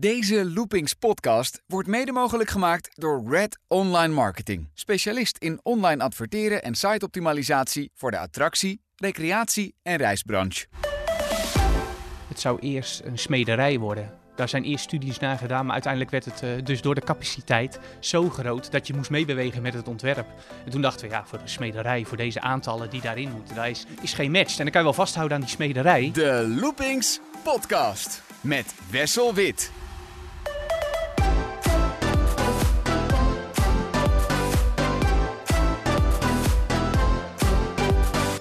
Deze Loopings podcast wordt mede mogelijk gemaakt door Red Online Marketing. Specialist in online adverteren en siteoptimalisatie voor de attractie, recreatie en reisbranche. Het zou eerst een smederij worden. Daar zijn eerst studies naar gedaan, maar uiteindelijk werd het eh, dus door de capaciteit zo groot dat je moest meebewegen met het ontwerp. En toen dachten we, ja, voor de smederij, voor deze aantallen die daarin moeten, daar is, is geen match. En dan kan je wel vasthouden aan die smederij. De Loopings podcast met Wessel Wit.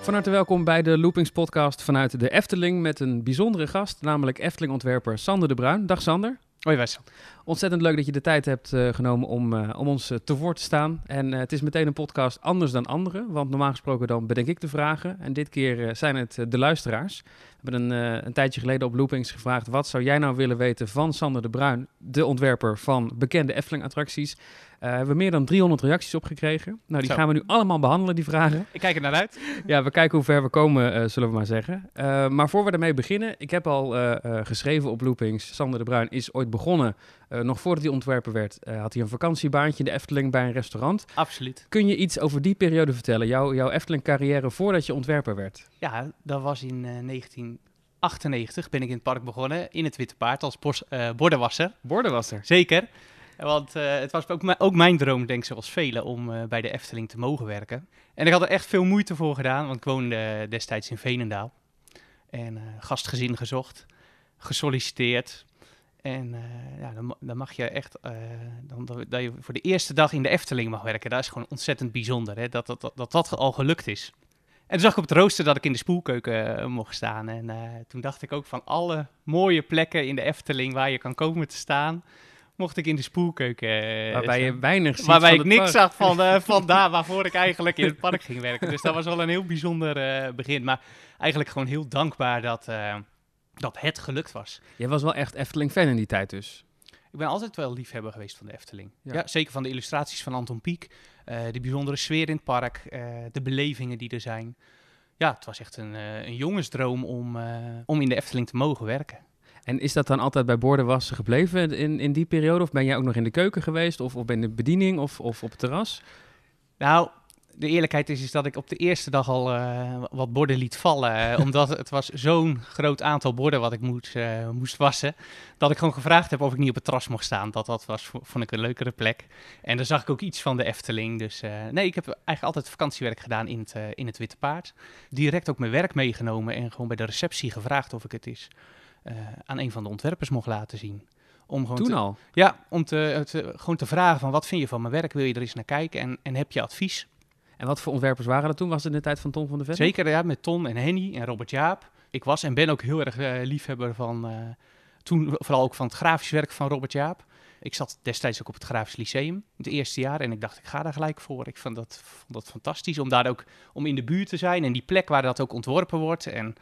Van harte welkom bij de Loopings podcast vanuit de Efteling met een bijzondere gast, namelijk Efteling-ontwerper Sander de Bruin. Dag Sander. Hoi Wessel. Ontzettend leuk dat je de tijd hebt uh, genomen om, uh, om ons uh, te woord te staan. En het is meteen een podcast anders dan andere, want normaal gesproken dan bedenk ik de vragen. En dit keer zijn het de luisteraars. We hebben een, een tijdje geleden op Loopings gevraagd, wat zou jij nou willen weten van Sander de Bruin, de ontwerper van bekende Efteling-attracties. Uh, we hebben meer dan 300 reacties op gekregen. Nou, die Zo. gaan we nu allemaal behandelen, die vragen. Ik kijk er naar uit. Ja, we kijken hoe ver we komen, uh, zullen we maar zeggen. Uh, maar voor we ermee beginnen, ik heb al geschreven op Loopings. Sander de Bruin is ooit begonnen, nog voordat hij ontwerper werd, had hij een vakantiebaantje in de Efteling bij een restaurant. Absoluut. Kun je iets over die periode vertellen, jouw, jouw Efteling-carrière voordat je ontwerper werd? Ja, dat was in 1998 ben ik in het park begonnen, in het Witte Paard, als bos, bordenwasser. Bordenwasser? Zeker. Want uh, het was ook, ook, mijn droom, denk ik, zoals velen, om uh, bij de Efteling te mogen werken. En ik had er echt veel moeite voor gedaan, want ik woonde uh, destijds in Veenendaal. En gastgezin gezocht, gesolliciteerd. En ja, dan, dan, mag je echt, dan, dat je voor de eerste dag in de Efteling mag werken, dat is gewoon ontzettend bijzonder, hè? Dat, dat, dat dat al gelukt is. En toen zag ik op het rooster dat ik in de spoelkeuken mocht staan. En toen dacht ik ook van alle mooie plekken in de Efteling waar je kan komen te staan mocht ik in de spoelkeuken. Uh, waarbij je weinig ziet Waarbij van ik niks park. zag van, uh, van daar waarvoor ik eigenlijk in het park ging werken. Dus dat was wel een heel bijzonder uh, begin. Maar eigenlijk gewoon heel dankbaar dat, dat het gelukt was. Jij was wel echt Efteling-fan in die tijd dus? Ik ben altijd wel liefhebber geweest van de Efteling. Ja, ja zeker van de illustraties van Anton Pieck. de bijzondere sfeer in het park. de belevingen die er zijn. Ja, het was echt een, een jongensdroom om, om in de Efteling te mogen werken. En is dat dan altijd bij bordenwassen gebleven in, in die periode? Of ben jij ook nog in de keuken geweest? Of, of in de bediening of, of op het terras? Nou, de eerlijkheid is, is dat ik op de eerste dag al uh, wat borden liet vallen. Uh, omdat het was zo'n groot aantal borden wat ik moest, uh, moest wassen. Dat ik gewoon gevraagd heb of ik niet op het terras mocht staan. Dat, dat was, vond ik een leukere plek. En dan zag ik ook iets van de Efteling. Dus nee, ik heb eigenlijk altijd vakantiewerk gedaan in het, in het Witte Paard. Direct ook mijn werk meegenomen en gewoon bij de receptie gevraagd of ik het is. Uh, aan een van de ontwerpers mocht laten zien. Om gewoon Toen te, al? Ja, om te, te, gewoon te vragen van wat vind je van mijn werk? Wil je er eens naar kijken? En, en heb je advies? En wat voor ontwerpers waren dat toen? Was het in de tijd van Tom van der Ven? Zeker, ja, met Ton en Henny en Robert Jaap. Ik was en ben ook heel erg uh, liefhebber van, uh, toen vooral ook van het grafisch werk van Robert Jaap. Ik zat destijds ook op het Grafisch Lyceum, het eerste jaar. En ik dacht, ik ga daar gelijk voor. Ik vond dat, vond dat fantastisch om daar ook om in de buurt te zijn. En die plek waar dat ook ontworpen wordt. En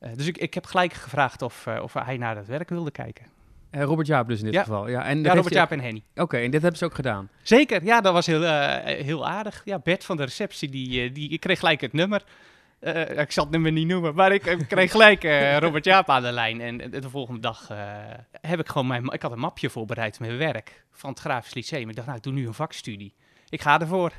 uh, dus ik, ik heb gelijk gevraagd of, uh, of hij naar dat werk wilde kijken. Uh, Robert Jaap dus in dit ja. geval. Ja, en ja Robert Jaap en Henny. Oké, okay, en dit hebben ze ook gedaan? Zeker, ja, dat was heel, heel aardig. Ja, Bert van de receptie, die, die ik kreeg gelijk het nummer. ik zal het nummer niet noemen, maar ik, ik kreeg gelijk Robert Jaap aan de lijn. En de volgende dag heb ik gewoon mijn... Ik had een mapje voorbereid met werk van het Grafisch Lyceum. Ik dacht, nou, ik doe nu een vakstudie. Ik ga ervoor.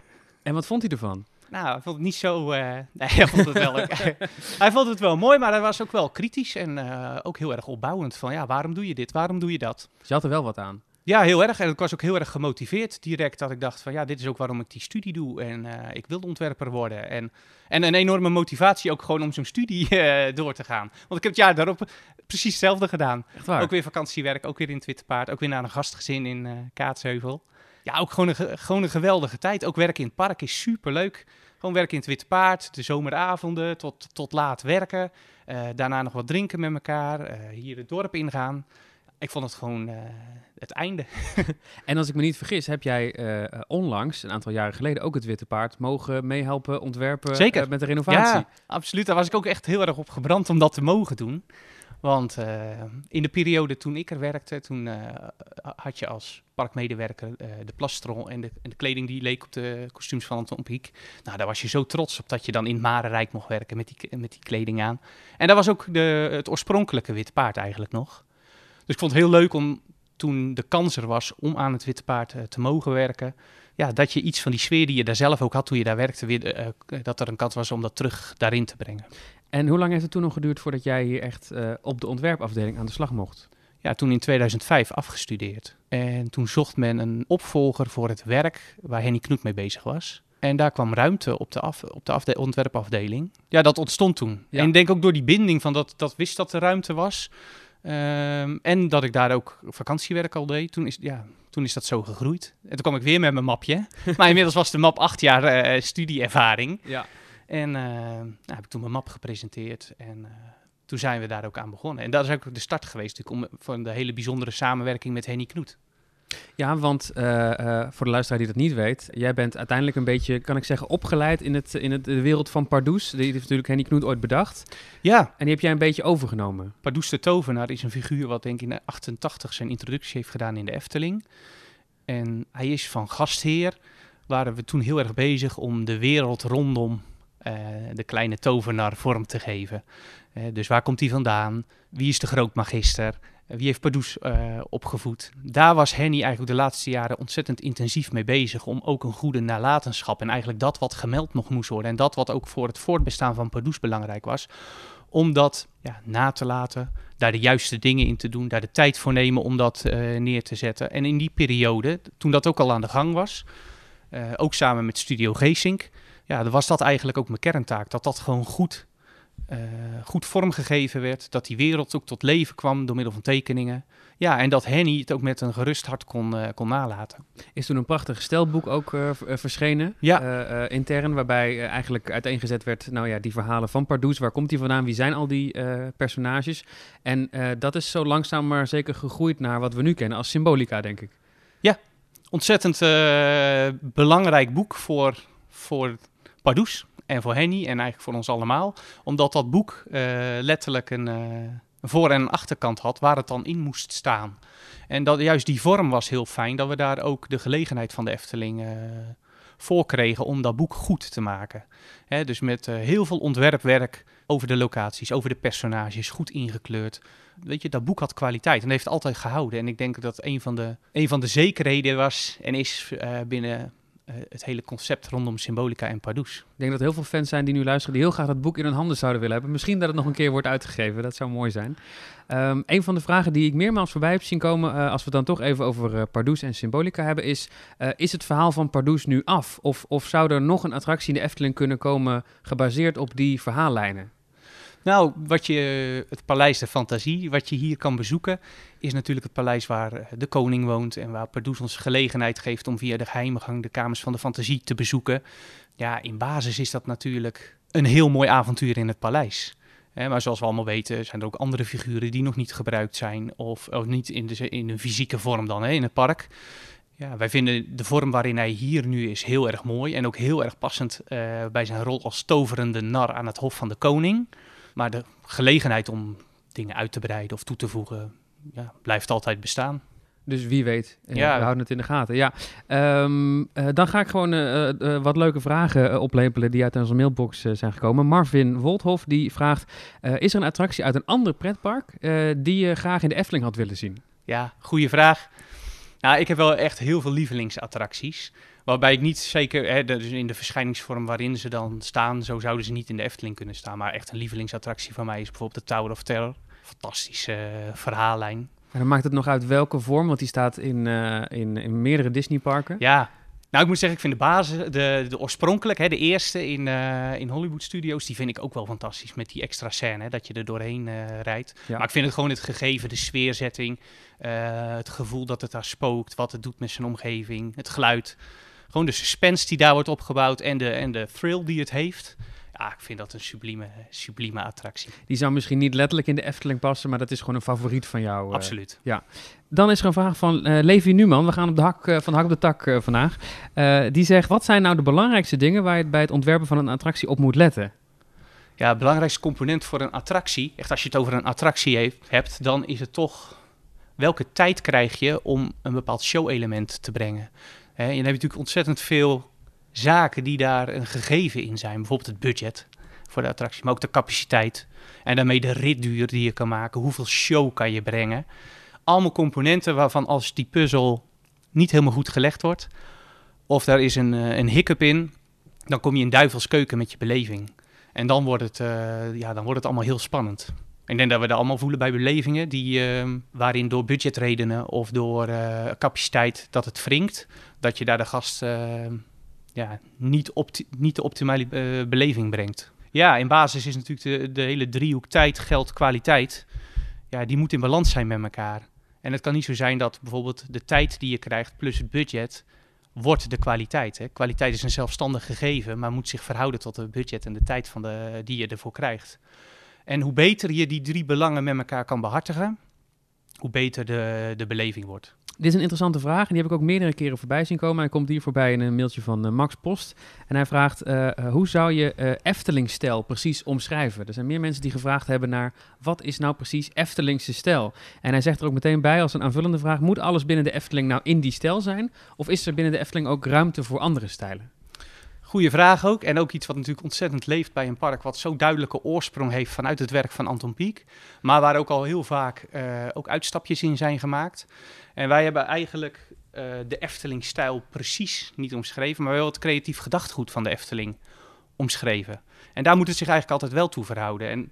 En wat vond hij ervan? Nou, hij vond het niet zo. Uh, nee, hij vond het wel. hij vond het wel mooi, maar hij was ook wel kritisch en uh, ook heel erg opbouwend. Van ja, waarom doe je dit? Waarom doe je dat? Dus je had er wel wat aan. Ja, heel erg. En ik was ook heel erg gemotiveerd direct. Dat ik dacht van ja, dit is ook waarom ik die studie doe. En uh, ik wil ontwerper worden. En, en een enorme motivatie ook gewoon om zo'n studie door te gaan. Want ik heb het jaar daarop precies hetzelfde gedaan. Echt waar? Ook weer vakantiewerk, ook weer in het Witte Paard. Ook weer naar een gastgezin in Kaatsheuvel. Ja, ook gewoon een, gewoon een geweldige tijd. Ook werken in het park is superleuk. Gewoon werken in het Witte Paard, de zomeravonden tot, tot laat werken. Uh, daarna nog wat drinken met elkaar, uh, hier het dorp ingaan. Ik vond het gewoon uh, het einde. en als ik me niet vergis, heb jij onlangs, een aantal jaren geleden, ook het Witte Paard mogen meehelpen ontwerpen Zeker. met de renovatie. Ja, absoluut. Daar was ik ook echt heel erg op gebrand om dat te mogen doen. Want uh, in de periode toen ik er werkte, toen uh, had je als parkmedewerker uh, de plastron en de, en de, kleding die leek op de kostuums van Anton Pieck. Nou, daar was je zo trots op dat je dan in Marenrijk mocht werken met die, met die kleding aan. En dat was ook de, het oorspronkelijke wit paard eigenlijk nog. Dus ik vond het heel leuk om toen de kans er was om aan het Witte Paard eh, te mogen werken, ja, dat je iets van die sfeer die je daar zelf ook had toen je daar werkte, weer, eh, eh, dat er een kans was om dat terug daarin te brengen. En hoe lang heeft het toen nog geduurd voordat jij hier echt eh, op de ontwerpafdeling aan de slag mocht? Ja, toen in 2005 afgestudeerd. En toen zocht men een opvolger voor het werk waar Henny Knoet mee bezig was. En daar kwam ruimte op de, af, op de afde- ontwerpafdeling. Ja, dat ontstond toen. Ja. En ik denk ook door die binding van dat, dat wist dat er ruimte was. Ehm, en dat ik daar ook vakantiewerk al deed. Toen is, ja, toen is dat zo gegroeid. En toen kwam ik weer met mijn mapje. maar inmiddels was de map acht jaar eh, studieervaring. Ja. En eh, nou, heb ik toen mijn map gepresenteerd. En eh, toen zijn we daar ook aan begonnen. En dat is ook de start geweest natuurlijk, om, van de hele bijzondere samenwerking met Henny Knoet. Ja, want eh, voor de luisteraar die dat niet weet, jij bent uiteindelijk een beetje, kan ik zeggen, opgeleid in, het, in het, de wereld van Pardoes. Die heeft natuurlijk Henny Knoet ooit bedacht. Ja, En die heb jij een beetje overgenomen. Pardoes de Tovenaar is een figuur wat denk ik in 88 zijn introductie heeft gedaan in de Efteling. En hij is van gastheer, waren we toen heel erg bezig om de wereld rondom de kleine tovenaar vorm te geven. Eh, dus waar komt hij vandaan? Wie is de grootmagister? Eh, wie heeft Pardoes eh, opgevoed? Daar was Henny eigenlijk de laatste jaren ontzettend intensief mee bezig om ook een goede nalatenschap en eigenlijk dat wat gemeld nog moest worden en dat wat ook voor het voortbestaan van Pardoes belangrijk was, om dat ja, na te laten, daar de juiste dingen in te doen, daar de tijd voor nemen om dat eh, neer te zetten. En in die periode, toen dat ook al aan de gang was, eh, ook samen met Studio Geesink, ja, dan was dat eigenlijk ook mijn kerntaak. Dat dat gewoon goed, eh, goed vormgegeven werd, dat die wereld ook tot leven kwam door middel van tekeningen. Ja, en dat Henny het ook met een gerust hart kon, eh, kon nalaten. Is toen een prachtig stelboek ook eh, verschenen, Ja. intern, waarbij eigenlijk uiteengezet werd, nou ja, die verhalen van Pardoes, waar komt die vandaan, wie zijn al die personages? En dat is zo langzaam maar zeker gegroeid naar wat we nu kennen als symbolica, denk ik. ontzettend eh, belangrijk boek voor, voor En voor Henny en eigenlijk voor ons allemaal. Omdat dat boek eh, letterlijk een, eh, een voor- en achterkant had waar het dan in moest staan. En dat, juist die vorm was heel fijn, dat we daar ook de gelegenheid van de Efteling eh, voor kregen om dat boek goed te maken. Hè, dus met heel veel ontwerpwerk over de locaties, over de personages, goed ingekleurd. Weet je, dat boek had kwaliteit en heeft altijd gehouden. En ik denk dat een van de, een van de zekerheden was en is binnen het hele concept rondom Symbolica en Pardoes. Ik denk dat heel veel fans zijn die nu luisteren, die heel graag dat boek in hun handen zouden willen hebben. Misschien dat het nog een keer wordt uitgegeven, dat zou mooi zijn. Ehm, een van de vragen die ik meermaals voorbij heb zien komen, eh, als we dan toch even over eh, Pardoes en Symbolica hebben, is: eh, is het verhaal van Pardoes nu af? Of, of zou er nog een attractie in de Efteling kunnen komen gebaseerd op die verhaallijnen? Nou, wat je, het Paleis de Fantasie, wat je hier kan bezoeken, is natuurlijk het paleis waar eh, de koning woont en waar Pardoes ons gelegenheid geeft om via de geheime gang de kamers van de fantasie te bezoeken. Ja, in basis is dat natuurlijk een heel mooi avontuur in het paleis. Maar zoals we allemaal weten zijn er ook andere figuren die nog niet gebruikt zijn of, of niet in, de, in een fysieke vorm dan hè, in het park. Ja, wij vinden de vorm waarin hij hier nu is heel erg mooi en ook heel erg passend eh, bij zijn rol als toverende nar aan het hof van de koning. Maar de gelegenheid om dingen uit te breiden of toe te voegen, ja, blijft altijd bestaan. Dus wie weet, eh, Ja. we houden het in de gaten. Ja, Ehm, eh, dan ga ik gewoon eh, wat leuke vragen oplepelen die uit onze mailbox zijn gekomen. Marvin Wolthof die vraagt, is er een attractie uit een ander pretpark die je graag in de Efteling had willen zien? Ja, goede vraag. Nou, ik heb wel echt heel veel lievelingsattracties. Waarbij ik niet zeker, hè, dus in de verschijningsvorm waarin ze dan staan, zo zouden ze niet in de Efteling kunnen staan. Maar echt een lievelingsattractie van mij is bijvoorbeeld de Tower of Terror. Fantastische eh, verhaallijn. En dan maakt het nog uit welke vorm, want die staat in, eh, in, in meerdere Disneyparken. Ja, nou ik moet zeggen, ik vind de basis, de, de oorspronkelijk, hè, de eerste in, eh, in Hollywood Studios, die vind ik ook wel fantastisch. Met die extra scène, hè, dat je er doorheen rijdt. Ja. Maar ik vind het gewoon het gegeven, de sfeerzetting, het gevoel dat het daar spookt, wat het doet met zijn omgeving, het geluid. Gewoon de suspense die daar wordt opgebouwd en de, en de thrill die het heeft. Ja, ik vind dat een sublieme, sublieme attractie. Die zou misschien niet letterlijk in de Efteling passen, maar dat is gewoon een favoriet van jou. eh. Absoluut. Dan is er een vraag van eh Levi Numan. We gaan op de hak, eh, van de hak op de tak vandaag. Die zegt, wat zijn nou de belangrijkste dingen waar je bij het ontwerpen van een attractie op moet letten? Ja, het belangrijkste component voor een attractie, echt als je het over een attractie heeft, hebt, dan is het toch welke tijd krijg je om een bepaald show-element te brengen. Hè, en dan heb je natuurlijk ontzettend veel zaken die daar een gegeven in zijn. Bijvoorbeeld het budget voor de attractie, maar ook de capaciteit. En daarmee de ritduur die je kan maken. Hoeveel show kan je brengen? allemaal componenten waarvan als die puzzel niet helemaal goed gelegd wordt, of daar is een, uh, een hiccup in, dan kom je in duivelskeuken met je beleving. En dan wordt, het, uh, ja, dan wordt het allemaal heel spannend. Ik denk dat we dat allemaal voelen bij belevingen die, uh, waarin door budgetredenen of door uh, capaciteit dat het wringt. Dat je daar de gast ja, niet, niet de optimale beleving brengt. Ja, in basis is natuurlijk de, de hele driehoek tijd, geld, kwaliteit. Ja, die moet in balans zijn met elkaar. En het kan niet zo zijn dat bijvoorbeeld de tijd die je krijgt plus het budget wordt de kwaliteit. Hè. Kwaliteit is een zelfstandig gegeven, maar moet zich verhouden tot het budget en de tijd van de, die je ervoor krijgt. En hoe beter je die drie belangen met elkaar kan behartigen, hoe beter de, de beleving wordt. Dit is een interessante vraag en die heb ik ook meerdere keren voorbij zien komen. Hij komt hier voorbij in een mailtje van uh, Max Post. En hij vraagt, uh, hoe zou je uh, Eftelingstijl precies omschrijven? Er zijn meer mensen die gevraagd hebben naar, wat is nou precies Eftelingse stijl? En hij zegt er ook meteen bij als een aanvullende vraag, moet alles binnen de Efteling nou in die stijl zijn? Of is er binnen de Efteling ook ruimte voor andere stijlen? Goeie vraag ook. En ook iets wat natuurlijk ontzettend leeft bij een park, wat zo duidelijke oorsprong heeft vanuit het werk van Anton Pieck. Maar waar ook al heel vaak uh, ook uitstapjes in zijn gemaakt. En wij hebben eigenlijk uh, de Efteling-stijl precies niet omschreven, maar wel het creatief gedachtegoed van de Efteling omschreven. En daar moet het zich eigenlijk altijd wel toe verhouden. En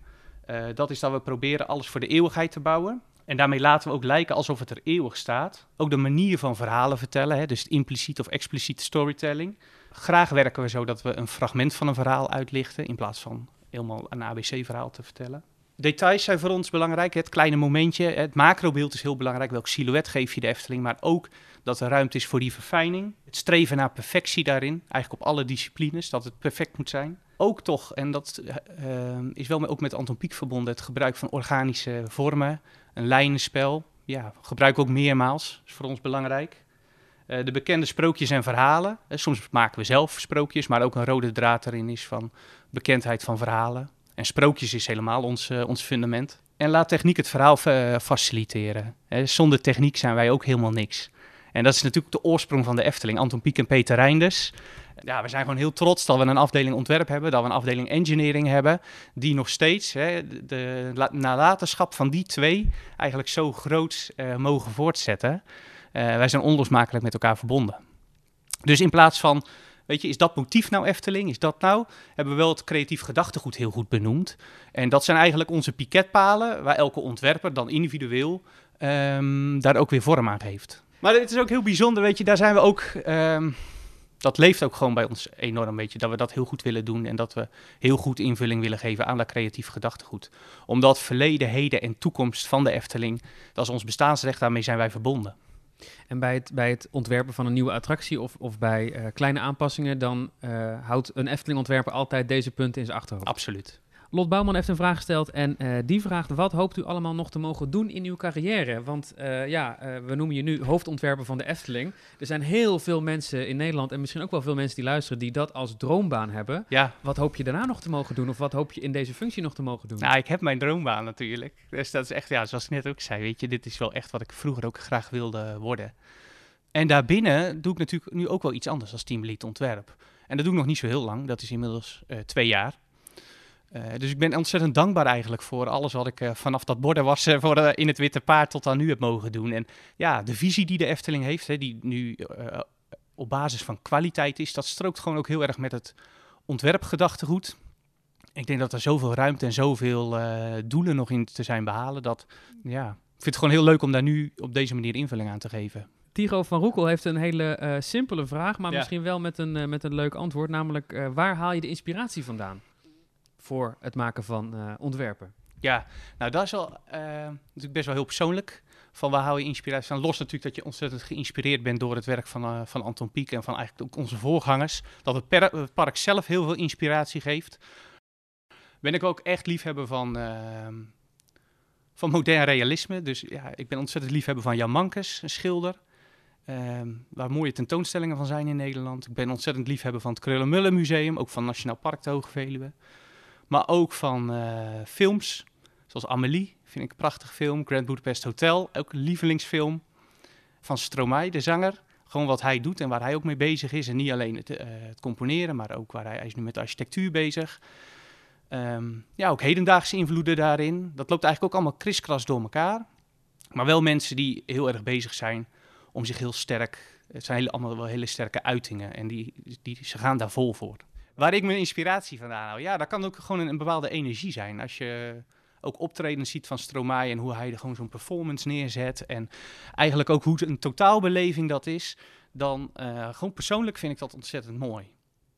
uh, dat is dat we proberen alles voor de eeuwigheid te bouwen. En daarmee laten we ook lijken alsof het er eeuwig staat. Ook de manier van verhalen vertellen, hè, dus impliciet of expliciet storytelling. Graag werken we zo dat we een fragment van een verhaal uitlichten in plaats van helemaal een ABC-verhaal te vertellen. Details zijn voor ons belangrijk. Het kleine momentje, het macrobeeld is heel belangrijk. Welk silhouet geef je de Efteling, maar ook dat er ruimte is voor die verfijning. Het streven naar perfectie daarin, eigenlijk op alle disciplines, dat het perfect moet zijn. Ook toch, en dat uh, is wel ook met Anton Pieck verbonden, het gebruik van organische vormen, een lijnenspel. Ja, gebruik ook meermaals, is voor ons belangrijk. Uh, de bekende sprookjes en verhalen. Uh, soms maken we zelf sprookjes, maar ook een rode draad erin is van bekendheid van verhalen. En sprookjes is helemaal ons, uh, ons fundament. En laat techniek het verhaal faciliteren. zonder techniek zijn wij ook helemaal niks. En dat is natuurlijk de oorsprong van de Efteling. Anton Pieck en Peter Reinders. Ja, we zijn gewoon heel trots dat we een afdeling ontwerp hebben, dat we een afdeling engineering hebben, die nog steeds hè, de, nalatenschap van die twee eigenlijk zo groot uh, mogen voortzetten. Uh, wij zijn onlosmakelijk met elkaar verbonden. Dus in plaats van, weet je, is dat motief nou Efteling? Is dat nou? Hebben we wel het creatief gedachtegoed heel goed benoemd. En dat zijn eigenlijk onze piketpalen, waar elke ontwerper dan individueel um, daar ook weer vorm aan heeft. Maar het is ook heel bijzonder, weet je, daar zijn we ook. Um, dat leeft ook gewoon bij ons enorm, weet je, dat we dat heel goed willen doen en dat we heel goed invulling willen geven aan dat creatief gedachtegoed. Omdat verleden, heden en toekomst van de Efteling, dat is ons bestaansrecht, daarmee zijn wij verbonden. En bij het, bij het ontwerpen van een nieuwe attractie of, of bij uh, kleine aanpassingen, dan uh, houdt een Efteling-ontwerper altijd deze punten in zijn achterhoofd. Absoluut. Lot Bouwman heeft een vraag gesteld en uh, die vraagt: wat hoopt u allemaal nog te mogen doen in uw carrière? Want uh, ja, uh, we noemen je nu hoofdontwerper van de Efteling. Er zijn heel veel mensen in Nederland en misschien ook wel veel mensen die luisteren die dat als droombaan hebben. Ja. Wat hoop je daarna nog te mogen doen of wat hoop je in deze functie nog te mogen doen? Nou, ik heb mijn droombaan natuurlijk. Dus dat is echt, ja, zoals ik net ook zei, weet je, dit is wel echt wat ik vroeger ook graag wilde worden. En daarbinnen doe ik natuurlijk nu ook wel iets anders als teamlead ontwerp. En dat doe ik nog niet zo heel lang, dat is inmiddels twee jaar. Uh, dus ik ben ontzettend dankbaar eigenlijk voor alles wat ik uh, vanaf dat borden was uh, voor, in het Witte Paard tot aan nu heb mogen doen. En ja, de visie die de Efteling heeft, hè, die nu op basis van kwaliteit is, dat strookt gewoon ook heel erg met het ontwerpgedachtegoed. Ik denk dat er zoveel ruimte en zoveel doelen nog in te zijn behalen, dat ja, ik vind het gewoon heel leuk om daar nu op deze manier invulling aan te geven. Tigo van Roekel heeft een hele simpele vraag, maar ja. misschien wel met een, met een leuk antwoord, namelijk waar haal je de inspiratie vandaan? Voor het maken van uh, ontwerpen? Ja, nou dat is wel uh, natuurlijk best wel heel persoonlijk. Van waar hou je inspiratie van? Los natuurlijk dat je ontzettend geïnspireerd bent door het werk van, uh, van Anton Pieck en van eigenlijk ook onze voorgangers. Dat het, park zelf heel veel inspiratie geeft. Ben ik ook echt liefhebber van, uh, van modern realisme. Dus ja, ik ben ontzettend liefhebber van Jan Mankes, een schilder. Ehm, waar mooie tentoonstellingen van zijn in Nederland. Ik ben ontzettend liefhebber van het Krullenmullen Museum, ook van Nationaal Park de Hoge Veluwe. Maar ook van uh, films, zoals Amelie, vind ik een prachtig film. Grand Budapest Hotel, ook een lievelingsfilm. Van Stromae, de zanger. Gewoon wat hij doet en waar hij ook mee bezig is. En niet alleen het, uh, het componeren, maar ook waar hij, hij is nu met architectuur bezig. Um, ja, ook hedendaagse invloeden daarin. Dat loopt eigenlijk ook allemaal kriskras door elkaar. Maar wel mensen die heel erg bezig zijn om zich heel sterk... Het zijn hele, allemaal wel hele sterke uitingen en die, die, ze gaan daar vol voor. Waar ik mijn inspiratie vandaan haal, ja, dat kan ook gewoon een, een bepaalde energie zijn. Als je ook optredens ziet van Stromae en hoe hij er gewoon zo'n performance neerzet. En eigenlijk ook hoe een totaalbeleving dat is. Dan uh, gewoon persoonlijk vind ik dat ontzettend mooi.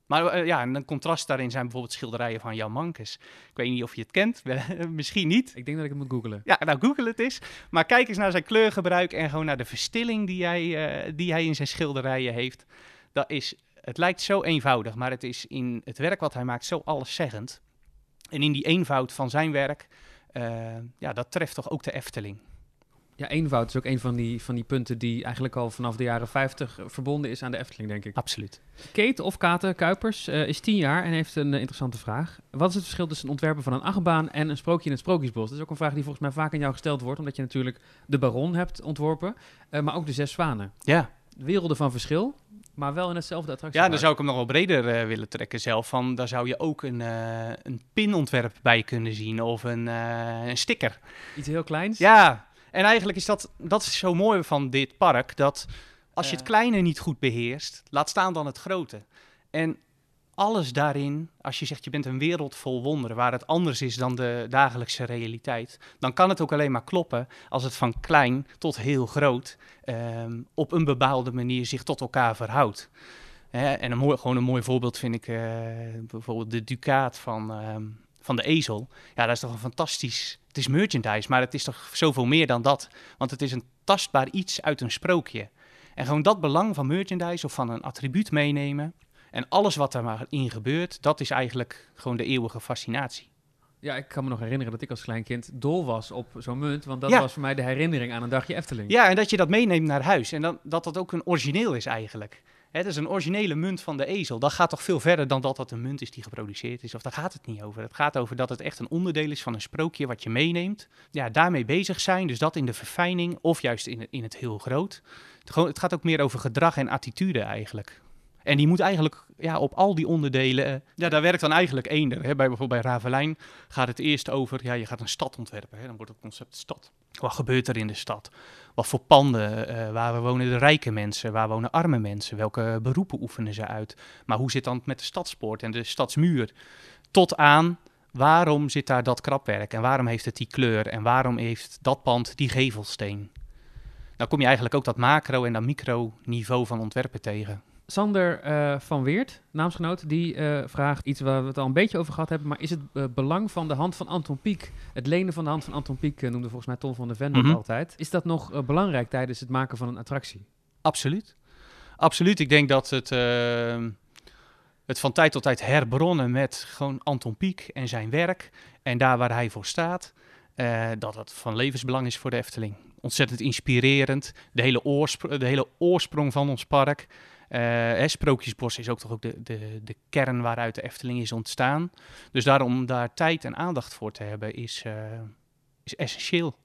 Maar uh, ja, een contrast daarin zijn bijvoorbeeld schilderijen van Jan Mankes. Ik weet niet of je het kent, misschien niet. Ik denk dat ik het moet googlen. Ja, nou google het eens. Maar kijk eens naar zijn kleurgebruik en gewoon naar de verstilling die hij, uh, die hij in zijn schilderijen heeft. Dat is, het lijkt zo eenvoudig, maar het is in het werk wat hij maakt zo alleszeggend. En in die eenvoud van zijn werk, uh, ja, dat treft toch ook de Efteling. Ja, eenvoud is ook een van die, van die punten die eigenlijk al vanaf de jaren 50 verbonden is aan de Efteling, denk ik. Absoluut. Kate of Kate Kuipers uh, is tien jaar en heeft een uh, interessante vraag. Wat is het verschil tussen het ontwerpen van een achtbaan en een sprookje in het Sprookjesbos? Dat is ook een vraag die volgens mij vaak aan jou gesteld wordt, omdat je natuurlijk de Baron hebt ontworpen, maar ook de Zes Zwanen. Ja. Werelden van verschil, maar wel in hetzelfde attractie. Ja, dan zou ik hem nog wel breder uh, willen trekken zelf. Van, daar zou je ook een, uh, een pinontwerp bij kunnen zien of een, uh, een sticker. Iets heel kleins? Ja, en eigenlijk is dat, dat is zo mooi van dit park, dat als je het kleine niet goed beheerst, laat staan dan het grote. En alles daarin, als je zegt je bent een wereld vol wonderen, waar het anders is dan de dagelijkse realiteit, dan kan het ook alleen maar kloppen als het van klein tot heel groot um, op een bepaalde manier zich tot elkaar verhoudt. Hè, en een mooi, gewoon een mooi voorbeeld vind ik uh, bijvoorbeeld de Ducaat van, um, van de ezel. Ja, dat is toch een fantastisch. Het is merchandise, maar het is toch zoveel meer dan dat. Want het is een tastbaar iets uit een sprookje. En gewoon dat belang van merchandise of van een attribuut meenemen. En alles wat er maar in gebeurt, dat is eigenlijk gewoon de eeuwige fascinatie. Ja, ik kan me nog herinneren dat ik als klein kind dol was op zo'n munt. Want dat ja. was voor mij de herinnering aan een dagje Efteling. Ja, en dat je dat meeneemt naar huis. En dan, dat dat ook een origineel is eigenlijk. Het is een originele munt van de ezel. Dat gaat toch veel verder dan dat dat een munt is die geproduceerd is. Of daar gaat het niet over. Het gaat over dat het echt een onderdeel is van een sprookje wat je meeneemt. Ja, daarmee bezig zijn. Dus dat in de verfijning of juist in, in het heel groot. Het, het gaat ook meer over gedrag en attitude eigenlijk. En die moet eigenlijk ja, op al die onderdelen. Uh, ja, daar werkt dan eigenlijk eender. Hè. Bij, bijvoorbeeld bij Ravelijn gaat het eerst over. Ja, je gaat een stad ontwerpen. Hè. Dan wordt het concept stad. Wat gebeurt er in de stad? Wat voor panden? Uh, waar wonen de rijke mensen? Waar wonen arme mensen? Welke beroepen oefenen ze uit? Maar hoe zit dan met de stadspoort en de stadsmuur? Tot aan waarom zit daar dat krapwerk? En waarom heeft het die kleur? En waarom heeft dat pand die gevelsteen? Dan kom je eigenlijk ook dat macro- en dat micro-niveau van ontwerpen tegen. Sander uh, van Weert, naamsgenoot, die uh, vraagt iets waar we het al een beetje over gehad hebben. Maar is het uh, belang van de hand van Anton Pieck, het lenen van de hand van Anton Pieck, noemde volgens mij Ton van der Ven mm -hmm. altijd. Is dat nog belangrijk tijdens het maken van een attractie? Absoluut. Absoluut. Ik denk dat het, ehm, het van tijd tot tijd herbronnen met gewoon Anton Pieck en zijn werk. En daar waar hij voor staat, dat het van levensbelang is voor de Efteling. Ontzettend inspirerend. De hele, de hele oorsprong van ons park. Uh, Sprookjesbos is ook toch ook de, de, de kern waaruit de Efteling is ontstaan. Dus daarom daar tijd en aandacht voor te hebben is, uh, is essentieel.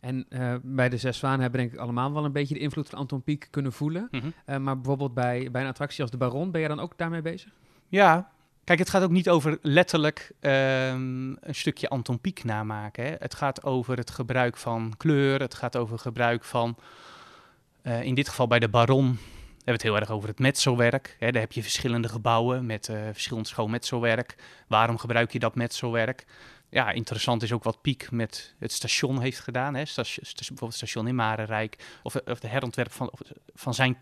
En uh, bij de Zes Zwanen hebben denk ik allemaal wel een beetje de invloed van Anton Pieck kunnen voelen. Mm -hmm. maar bijvoorbeeld bij, bij een attractie als de Baron, ben je dan ook daarmee bezig? Ja, kijk, het gaat ook niet over letterlijk um, een stukje Anton Pieck namaken. Hè. Het gaat over het gebruik van kleur, het gaat over gebruik van, in dit geval bij de Baron, hebben het heel erg over het metselwerk. Hè, daar heb je verschillende gebouwen met uh, verschillend schoon metselwerk. Waarom gebruik je dat metselwerk? Ja, interessant is ook wat Piek met het station heeft gedaan. Hè. Bijvoorbeeld het station in Marenrijk. Of, of de herontwerp van, van zijn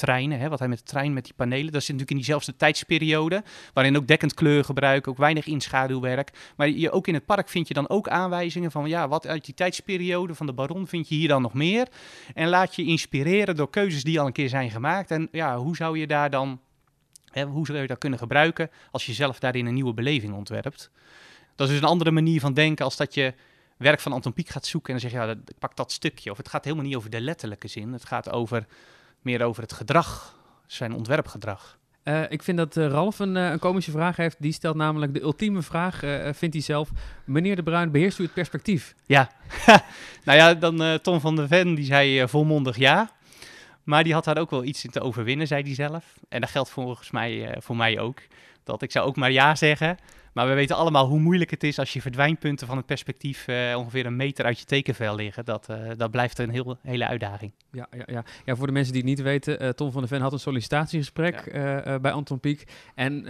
treinen, hè, wat hij met de trein met die panelen, dat zit natuurlijk in diezelfde tijdsperiode, waarin ook dekkend kleurgebruik, ook weinig inschaduwwerk. Maar je, ook in het park vind je dan ook aanwijzingen van, ja, wat uit die tijdsperiode van de Baron vind je hier dan nog meer? En laat je inspireren door keuzes die al een keer zijn gemaakt. En ja, hoe zou je daar dan, hè, hoe zou je dat kunnen gebruiken als je zelf daarin een nieuwe beleving ontwerpt? Dat is dus een andere manier van denken als dat je werk van Anton Pieck gaat zoeken en dan zeg je, ja, ik pak dat stukje. Of het gaat helemaal niet over de letterlijke zin, het gaat over meer over het gedrag, zijn ontwerpgedrag. Uh, ik vind dat uh, Ralf een, uh, een, komische vraag heeft. Die stelt namelijk de ultieme vraag, vindt hij zelf. Meneer De Bruin, beheerst u het perspectief? Ja. nou ja, dan Tom van der Ven, die zei volmondig ja. Maar die had daar ook wel iets in te overwinnen, zei hij zelf. En dat geldt volgens mij voor mij ook. dat. Ik zou ook maar ja zeggen. Maar we weten allemaal hoe moeilijk het is als je verdwijnpunten van het perspectief eh, ongeveer een meter uit je tekenvel liggen. Dat, eh, dat blijft een heel, hele uitdaging. Ja, ja, ja. ja, voor de mensen die het niet weten, uh, Tom van der Ven had een sollicitatiegesprek bij Anton Pieck. En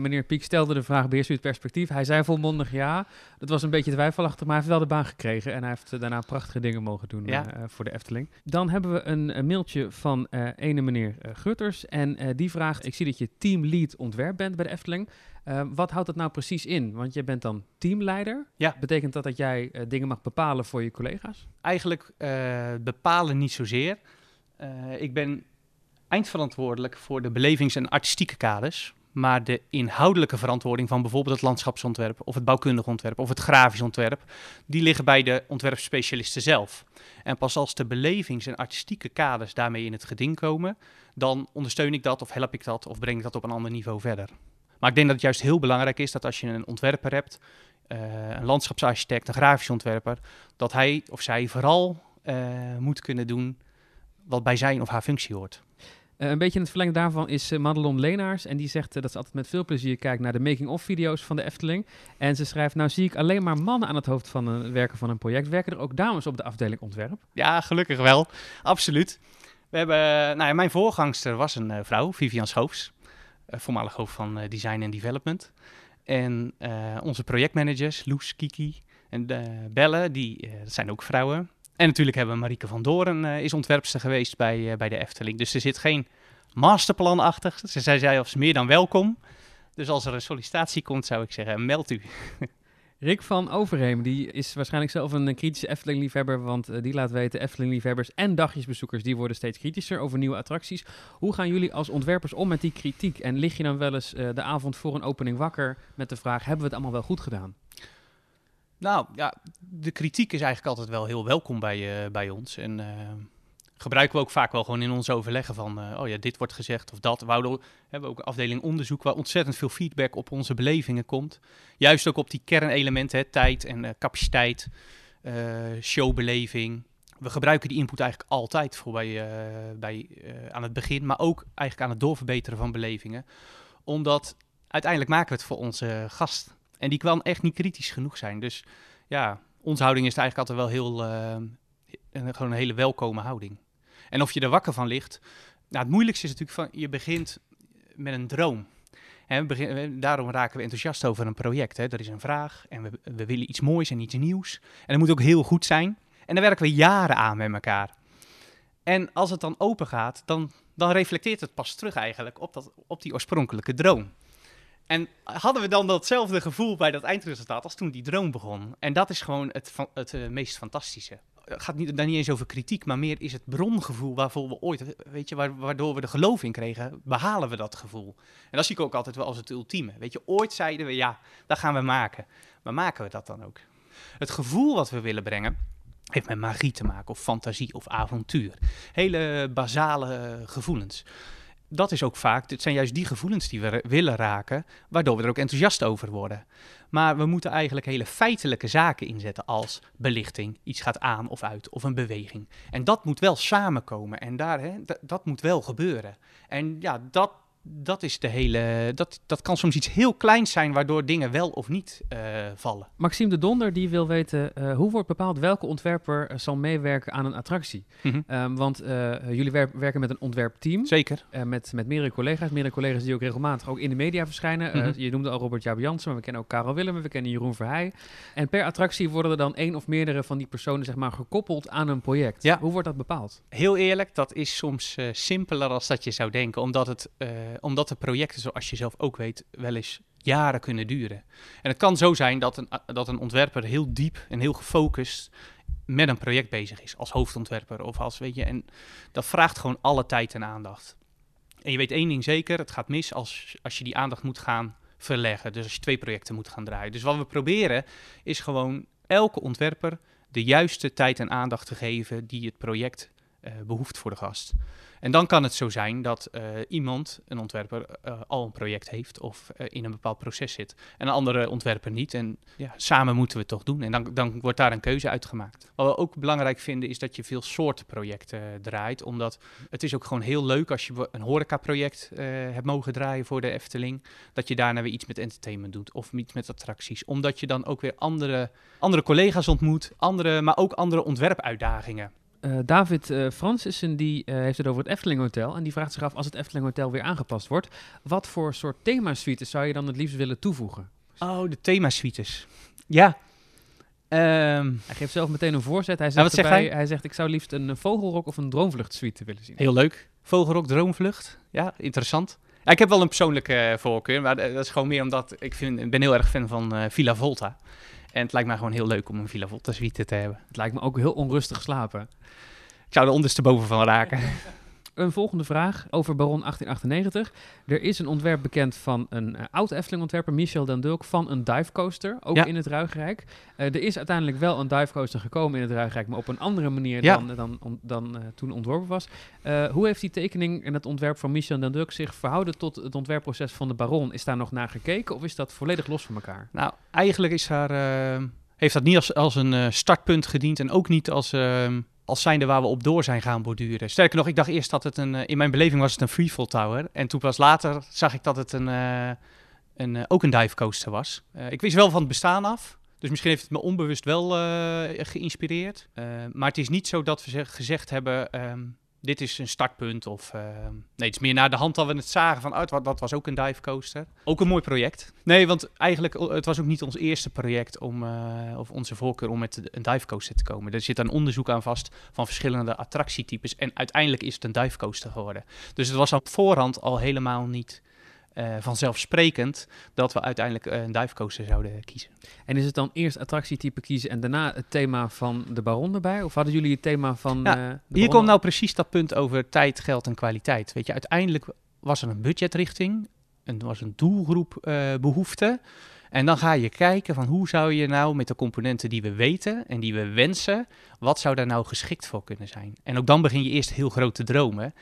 meneer Pieck stelde de vraag, beheerst u het perspectief? Hij zei volmondig ja. Dat was een beetje twijfelachtig, maar hij heeft wel de baan gekregen. En hij heeft daarna prachtige dingen mogen doen ja. voor de Efteling. Dan hebben we een, een mailtje van ene meneer Gutters. En die vraagt, ik zie dat je teamlead ontwerp bent bij de Efteling. Uh, wat houdt dat nou precies in? Want je bent dan teamleider. Ja. Betekent dat dat jij uh, dingen mag bepalen voor je collega's? Eigenlijk uh, bepalen niet zozeer. ik ben eindverantwoordelijk voor de belevings- en artistieke kaders. Maar de inhoudelijke verantwoording van bijvoorbeeld het landschapsontwerp of het bouwkundig ontwerp of het grafisch ontwerp, die liggen bij de ontwerpspecialisten zelf. En pas als de belevings- en artistieke kaders daarmee in het geding komen, dan ondersteun ik dat of help ik dat of breng ik dat op een ander niveau verder. Maar ik denk dat het juist heel belangrijk is dat als je een ontwerper hebt, uh, een landschapsarchitect, een grafisch ontwerper, dat hij of zij vooral uh, moet kunnen doen wat bij zijn of haar functie hoort. Uh, een beetje in het verlengde daarvan is Madelon Leenaars. En die zegt dat ze altijd met veel plezier kijkt naar de making-of-video's van de Efteling. En ze schrijft, nou zie ik alleen maar mannen aan het hoofd van een werken van een project. Werken er ook dames op de afdeling ontwerp? Ja, gelukkig wel. Absoluut. We hebben, nou ja, mijn voorgangster was een vrouw, Vivian Schoofs. Eh, voormalig hoofd van eh, design en development. En eh, onze projectmanagers, Loes, Kiki en Belle, die, dat zijn ook vrouwen. En natuurlijk hebben we Marieke van Doren, is ontwerpster geweest bij, bij de Efteling. Dus er zit geen masterplan achter. Ze zei zelfs meer dan welkom. Dus als er een sollicitatie komt, zou ik zeggen, meld u. Rick van Overheem, die is waarschijnlijk zelf een kritische Efteling-liefhebber, want uh, die laat weten, Efteling-liefhebbers en dagjesbezoekers, die worden steeds kritischer over nieuwe attracties. Hoe gaan jullie als ontwerpers om met die kritiek? En lig je dan wel eens uh, de avond voor een opening wakker met de vraag, hebben we het allemaal wel goed gedaan? Nou ja, de kritiek is eigenlijk altijd wel heel welkom bij, uh, bij ons. En gebruiken we ook vaak wel gewoon in ons overleggen van, uh, oh ja, dit wordt gezegd of dat. We houden, hebben ook een afdeling onderzoek waar ontzettend veel feedback op onze belevingen komt. Juist ook op die kernelementen, hè, tijd en uh, capaciteit, uh, showbeleving. We gebruiken die input eigenlijk altijd voor bij, bij, aan het begin, maar ook eigenlijk aan het doorverbeteren van belevingen. Omdat uiteindelijk maken we het voor onze gast. En die kan echt niet kritisch genoeg zijn. Dus ja, onze houding is eigenlijk altijd wel heel, gewoon een hele welkome houding. En of je er wakker van ligt. Nou, het moeilijkste is natuurlijk van je begint met een droom. Daarom raken we enthousiast over een project. Hè. Er is een vraag en we, we willen iets moois en iets nieuws. En dat moet ook heel goed zijn. En daar werken we jaren aan met elkaar. En als het dan open gaat, dan, dan reflecteert het pas terug eigenlijk op, dat, op die oorspronkelijke droom. En hadden we dan datzelfde gevoel bij dat eindresultaat als toen die droom begon? En dat is gewoon het, het, uh, meest fantastische gaat niet, daar niet eens over kritiek, maar meer is het brongevoel waarvoor we ooit, weet je, waardoor we de geloof in kregen, behalen we dat gevoel. En dat zie ik ook altijd wel als het ultieme. Weet je, ooit zeiden we, ja, dat gaan we maken. Maar maken we dat dan ook? Het gevoel wat we willen brengen, heeft met magie te maken, of fantasie, of avontuur. Hele basale gevoelens dat is ook vaak, het zijn juist die gevoelens die we willen raken, waardoor we er ook enthousiast over worden. Maar we moeten eigenlijk hele feitelijke zaken inzetten als belichting, iets gaat aan of uit, of een beweging. En dat moet wel samenkomen en daar, hè, dat moet wel gebeuren. En ja, dat dat is de hele. Dat, dat kan soms iets heel kleins zijn, waardoor dingen wel of niet uh, vallen. Maxime de Donder die wil weten uh, hoe wordt bepaald welke ontwerper uh, zal meewerken aan een attractie. Mm -hmm. um, want jullie wer werken met een ontwerpteam. Zeker. met, met meerdere collega's. Meerdere collega's die ook regelmatig ook in de media verschijnen. Mm -hmm. je noemde al Robert Jaap Jansen, maar we kennen ook Karel Willem, we kennen Jeroen Verheij. En per attractie worden er dan één of meerdere van die personen zeg maar, gekoppeld aan een project. Ja. Hoe wordt dat bepaald? Heel eerlijk, dat is soms simpeler als dat je zou denken, omdat het omdat de projecten, zoals je zelf ook weet, wel eens jaren kunnen duren. En het kan zo zijn dat een, dat een ontwerper heel diep en heel gefocust met een project bezig is, als hoofdontwerper of als, weet je, en dat vraagt gewoon alle tijd en aandacht. En je weet één ding zeker, het gaat mis als, als je die aandacht moet gaan verleggen. Dus als je twee projecten moet gaan draaien. Dus wat we proberen is gewoon elke ontwerper de juiste tijd en aandacht te geven die het project eh, behoeft voor de gast. En dan kan het zo zijn dat eh, iemand, een ontwerper, eh, al een project heeft of eh, in een bepaald proces zit. En een andere ontwerper niet. En ja, samen moeten we het toch doen. En dan, dan wordt daar een keuze uitgemaakt. Wat we ook belangrijk vinden is dat je veel soorten projecten draait. Omdat het is ook gewoon heel leuk als je een horecaproject hebt mogen draaien voor de Efteling. Dat je daarna weer iets met entertainment doet of iets met attracties. Omdat je dan ook weer andere, andere collega's ontmoet, andere, maar ook andere ontwerpuitdagingen. Eh, David eh Francissen die eh, heeft het over het Efteling Hotel. En die vraagt zich af, als het Efteling Hotel weer aangepast wordt, wat voor soort themasuites zou je dan het liefst willen toevoegen? Oh, de themasuites. Ja. Ehm, Hij geeft zelf meteen een voorzet. Hij zegt, Nou, zegt hij? hij zegt, ik zou liefst een vogelrok of een droomvluchtsuite willen zien. heel leuk. Vogelrok, droomvlucht. Ja, interessant. Ja, ik heb wel een persoonlijke voorkeur, maar dat is gewoon meer omdat ik vind, ik ben heel erg fan van Villa Volta. En het lijkt mij gewoon heel leuk om een Villa Volta suite te hebben. Het lijkt me ook heel onrustig slapen. Ik zou er ondersteboven van raken. Een volgende vraag over Baron 1898. Er is een ontwerp bekend van een eh, oud Efteling-ontwerper, Michel Den Dulk, van een divecoaster, ook Ja. in het Ruigrijk. Eh, er is uiteindelijk wel een divecoaster gekomen in het Ruigrijk, maar op een andere manier Ja. dan, dan, om- dan eh, toen ontworpen was. Eh, hoe heeft die tekening en het ontwerp van Michel Den Dulk zich verhouden tot het ontwerpproces van de Baron? Is daar nog naar gekeken of is dat volledig los van elkaar? Nou, eigenlijk is daar, eh, heeft dat niet als, als een eh, startpunt gediend en ook niet als, eh, als zijnde waar we op door zijn gaan borduren. Sterker nog, ik dacht eerst dat het een, eh, in mijn beleving was het een freefall tower. En toen pas later zag ik dat het een, eh, een, eh, ook een dive coaster was. Ik wist wel van het bestaan af. Dus misschien heeft het me onbewust wel geïnspireerd. Maar het is niet zo dat we zeg- gezegd hebben, ehm, dit is een startpunt. Of, ehm, nee, het is meer naar de hand dat we het zagen van, oh, het wa- dat was ook een dive coaster. Ook een mooi project. Nee, want eigenlijk, eh, het was ook niet ons eerste project om, eh, of onze voorkeur om met een dive coaster te komen. Er zit een onderzoek aan vast van verschillende attractietypes. En uiteindelijk is het een dive coaster geworden. Dus het was op voorhand al helemaal niet eh, vanzelfsprekend dat we uiteindelijk eh, een dive coaster zouden kiezen. En is het dan eerst attractietype kiezen en daarna het thema van de Baron erbij? Of hadden jullie het thema van eh, de Hier komt nou precies dat punt over tijd, geld en kwaliteit. Weet je, uiteindelijk was er een budgetrichting, en er was een doelgroep eh, behoefte. En dan ga je kijken van hoe zou je nou met de componenten die we weten en die we wensen, wat zou daar nou geschikt voor kunnen zijn? En ook dan begin je eerst heel groot te dromen.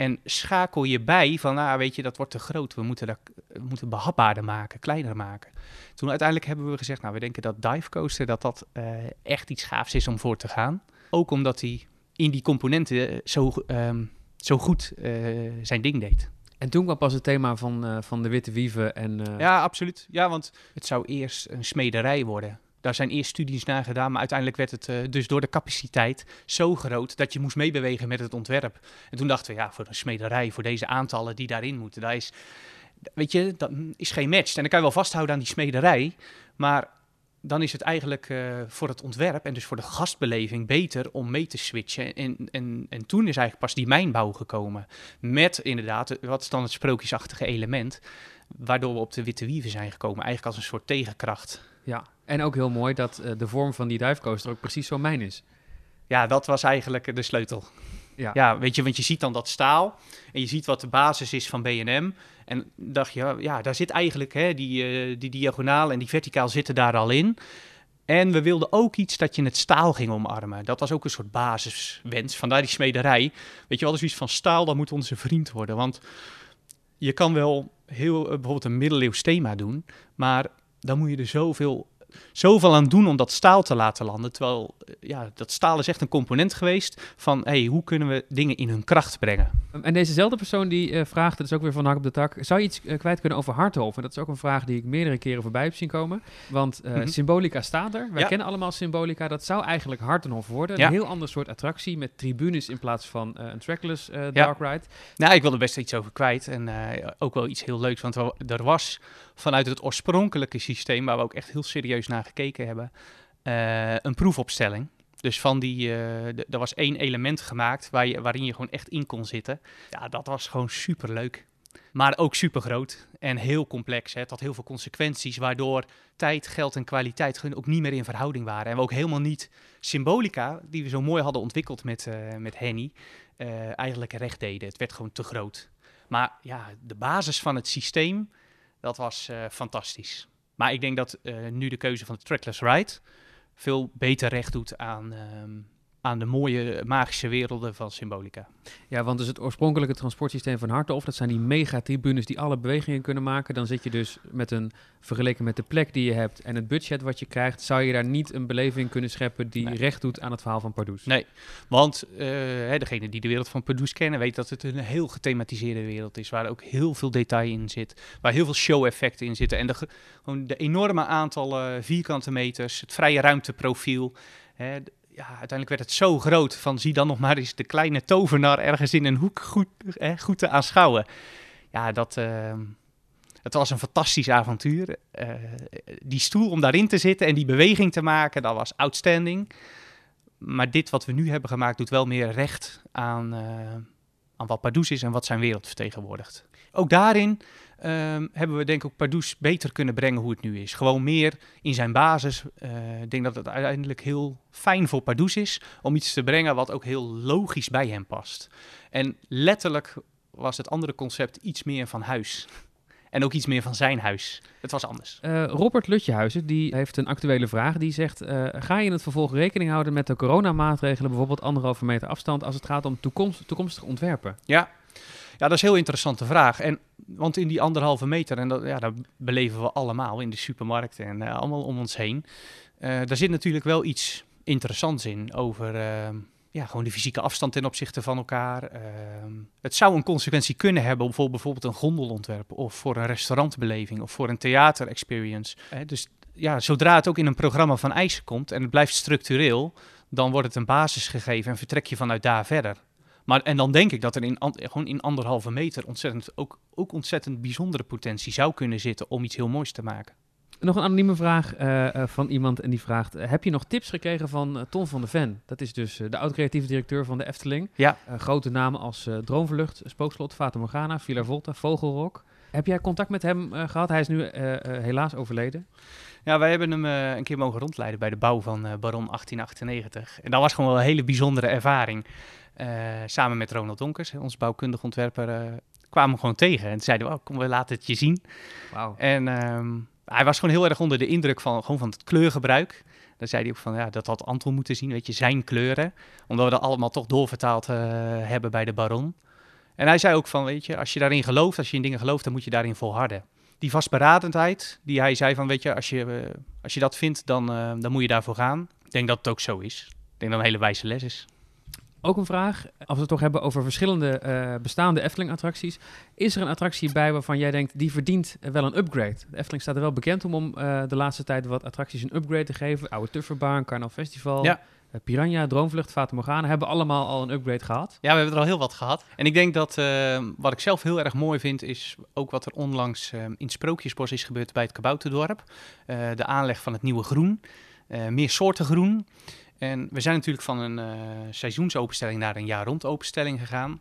En schakel je bij van, nou weet je, dat wordt te groot. We moeten dat we moeten behapbaarder maken, kleiner maken. Toen uiteindelijk hebben we gezegd, nou we denken dat Dive Coaster, dat dat eh, echt iets gaafs is om voor te gaan. Ook omdat hij in die componenten eh, zo, ehm, zo goed eh, zijn ding deed. En toen kwam pas het thema van, eh, van de witte wieven en... eh, Ja, absoluut. Ja, want het zou eerst een smederij worden. Daar zijn eerst studies naar gedaan, maar uiteindelijk werd het eh, dus door de capaciteit zo groot dat je moest meebewegen met het ontwerp. En toen dachten we, ja, voor een smederij, voor deze aantallen die daarin moeten, daar is, weet je, dat is geen match. En dan kan je wel vasthouden aan die smederij, maar dan is het eigenlijk eh, voor het ontwerp en dus voor de gastbeleving beter om mee te switchen. En, en, en toen is eigenlijk pas die mijnbouw gekomen. Met inderdaad, wat is dan het sprookjesachtige element, waardoor we op de witte wieven zijn gekomen. Eigenlijk als een soort tegenkracht. Ja. En ook heel mooi dat eh, de vorm van die divecoaster ook precies zo mijn is. Ja, dat was eigenlijk de sleutel. Ja. Ja, weet je, want je ziet dan dat staal en je ziet wat de basis is van B&M. En dacht je, ja, daar zit eigenlijk hè, die, eh, die diagonaal en die verticaal zitten daar al in. En we wilden ook iets dat je het staal ging omarmen. Dat was ook een soort basiswens. Vandaar die smederij. Weet je wel, dus iets van staal, dat moet onze vriend worden. Want je kan wel heel, eh, bijvoorbeeld een middeleeuws thema doen, maar dan moet je er zoveel, zoveel aan doen om dat staal te laten landen. Terwijl, eh, ja, dat staal is echt een component geweest van, hey, hoe kunnen we dingen in hun kracht brengen? Um, En dezezelfde persoon die eh, vraagt, dat is ook weer van hak op de tak, zou je iets eh, kwijt kunnen over Harthof? En dat is ook een vraag die ik meerdere keren voorbij heb zien komen. Want Mhm. Symbolica staat er. Wij Ja. kennen allemaal Symbolica. Dat zou eigenlijk Hartenhof worden. Ja. Een heel ander soort attractie met tribunes in plaats van een trackless dark ride. Nou, ik wil er best iets over kwijt. En ook wel iets heel leuks. Want er was vanuit het oorspronkelijke systeem, waar we ook echt heel serieus naar gekeken hebben, eh, een proefopstelling. Dus van die, d- er was één element gemaakt waar je, waarin je gewoon echt in kon zitten. Ja, dat was gewoon super leuk. Maar ook super groot en heel complex. Hè. Het had heel veel consequenties, waardoor tijd, geld en kwaliteit ook niet meer in verhouding waren. En we ook helemaal niet symbolica, die we zo mooi hadden ontwikkeld met, eh, met Henny, eigenlijk recht deden. Het werd gewoon te groot. Maar ja, de basis van het systeem, dat was eh, fantastisch. Maar ik denk dat eh, nu de keuze van de trackless ride veel beter recht doet aan, ehm, aan de mooie magische werelden van Symbolica. Ja, want dus het oorspronkelijke transportsysteem van Harthof, dat zijn die megatribunes die alle bewegingen kunnen maken. Dan zit je dus met een, vergeleken met de plek die je hebt en het budget wat je krijgt, zou je daar niet een beleving kunnen scheppen die Nee. recht doet aan het verhaal van Pardoes. Nee, want hè, degene die de wereld van Pardoes kennen, weet dat het een heel gethematiseerde wereld is, waar ook heel veel detail in zit, waar heel veel show-effecten in zitten en de, ge- gewoon de enorme aantallen vierkante meters, het vrije ruimteprofiel. Hè, ja, uiteindelijk werd het zo groot van zie dan nog maar eens de kleine tovenaar ergens in een hoek goed, hè, goed te aanschouwen. Ja, dat, eh, het was een fantastisch avontuur. Eh, die stoel om daarin te zitten en die beweging te maken, dat was outstanding. Maar dit wat we nu hebben gemaakt doet wel meer recht aan, eh, aan wat Pardoes is en wat zijn wereld vertegenwoordigt. Ook daarin ehm, hebben we denk ik ook Pardoes beter kunnen brengen hoe het nu is. Gewoon meer in zijn basis. Eh, ik denk dat het uiteindelijk heel fijn voor Pardoes is om iets te brengen wat ook heel logisch bij hem past. En letterlijk was het andere concept iets meer van huis. En ook iets meer van zijn huis. Het was anders. Eh, Robert Lutjehuizen die heeft een actuele vraag. Die zegt: eh, Ga je in het vervolg rekening houden met de coronamaatregelen, bijvoorbeeld anderhalve meter afstand, als het gaat om toekomst, toekomstige ontwerpen? Ja. Ja, dat is een heel interessante vraag. En, want in die anderhalve meter, en dat, ja, dat beleven we allemaal in de supermarkten en eh, allemaal om ons heen. Eh, daar zit natuurlijk wel iets interessants in over eh, ja, gewoon de fysieke afstand ten opzichte van elkaar. Eh, het zou een consequentie kunnen hebben voor bijvoorbeeld een gondelontwerp of voor een restaurantbeleving of voor een theater-experience. Dus ja, zodra het ook in een programma van eisen komt en het blijft structureel, dan wordt het een basis gegeven en vertrek je vanuit daar verder. Maar, en dan denk ik dat er in, an- gewoon in anderhalve meter ontzettend, ook, ook ontzettend bijzondere potentie zou kunnen zitten om iets heel moois te maken. Nog een anonieme vraag eh, eh, van iemand en die vraagt: eh, Heb je nog tips gekregen van eh, Ton van de Ven? Dat is dus de oud-creatieve directeur van de Efteling. Ja. Grote namen als Droomvlucht, Spookslot, Fata Morgana, Villa Volta, Vogelrok. Heb jij contact met hem eh, gehad? Hij is nu helaas overleden. Ja, wij hebben hem een keer mogen rondleiden bij de bouw van Baron 1898. En dat was gewoon wel een hele bijzondere ervaring. Eh, samen met Ronald Donkers, ons bouwkundig ontwerper, eh, kwamen we gewoon tegen. En toen zeiden we, oh, kom, we laten het je zien. En ehm, hij was gewoon heel erg onder de indruk van, gewoon van het kleurgebruik. Dan zei hij ook van, ja, dat had Anton moeten zien, weet je, zijn kleuren. Omdat we dat allemaal toch doorvertaald eh, hebben bij de Baron. En hij zei ook van, weet je, als je daarin gelooft, als je in dingen gelooft, dan moet je daarin volharden. Die vastberadendheid, die hij zei van, weet je, als je, als je dat vindt, dan, dan moet je daarvoor gaan. Ik denk dat het ook zo is. Ik denk dat het een hele wijze les is. Ook een vraag, als we het toch hebben over verschillende eh, bestaande Efteling-attracties. Is er een attractie bij waarvan jij denkt, die verdient wel een upgrade? De Efteling staat er wel bekend om om eh, de laatste tijd wat attracties een upgrade te geven. Oude Tufferbaan, Carnaval Festival, Ja. eh, Piranha, Droomvlucht, Fata Morgana. Hebben allemaal al een upgrade gehad. Ja, we hebben er al heel wat gehad. En ik denk dat eh, wat ik zelf heel erg mooi vind, is ook wat er onlangs eh, in Sprookjesbos is gebeurd bij het Kabouterdorp. De aanleg van het nieuwe groen. Meer soorten groen. En we zijn natuurlijk van een eh, seizoensopenstelling naar een jaar rond openstelling gegaan.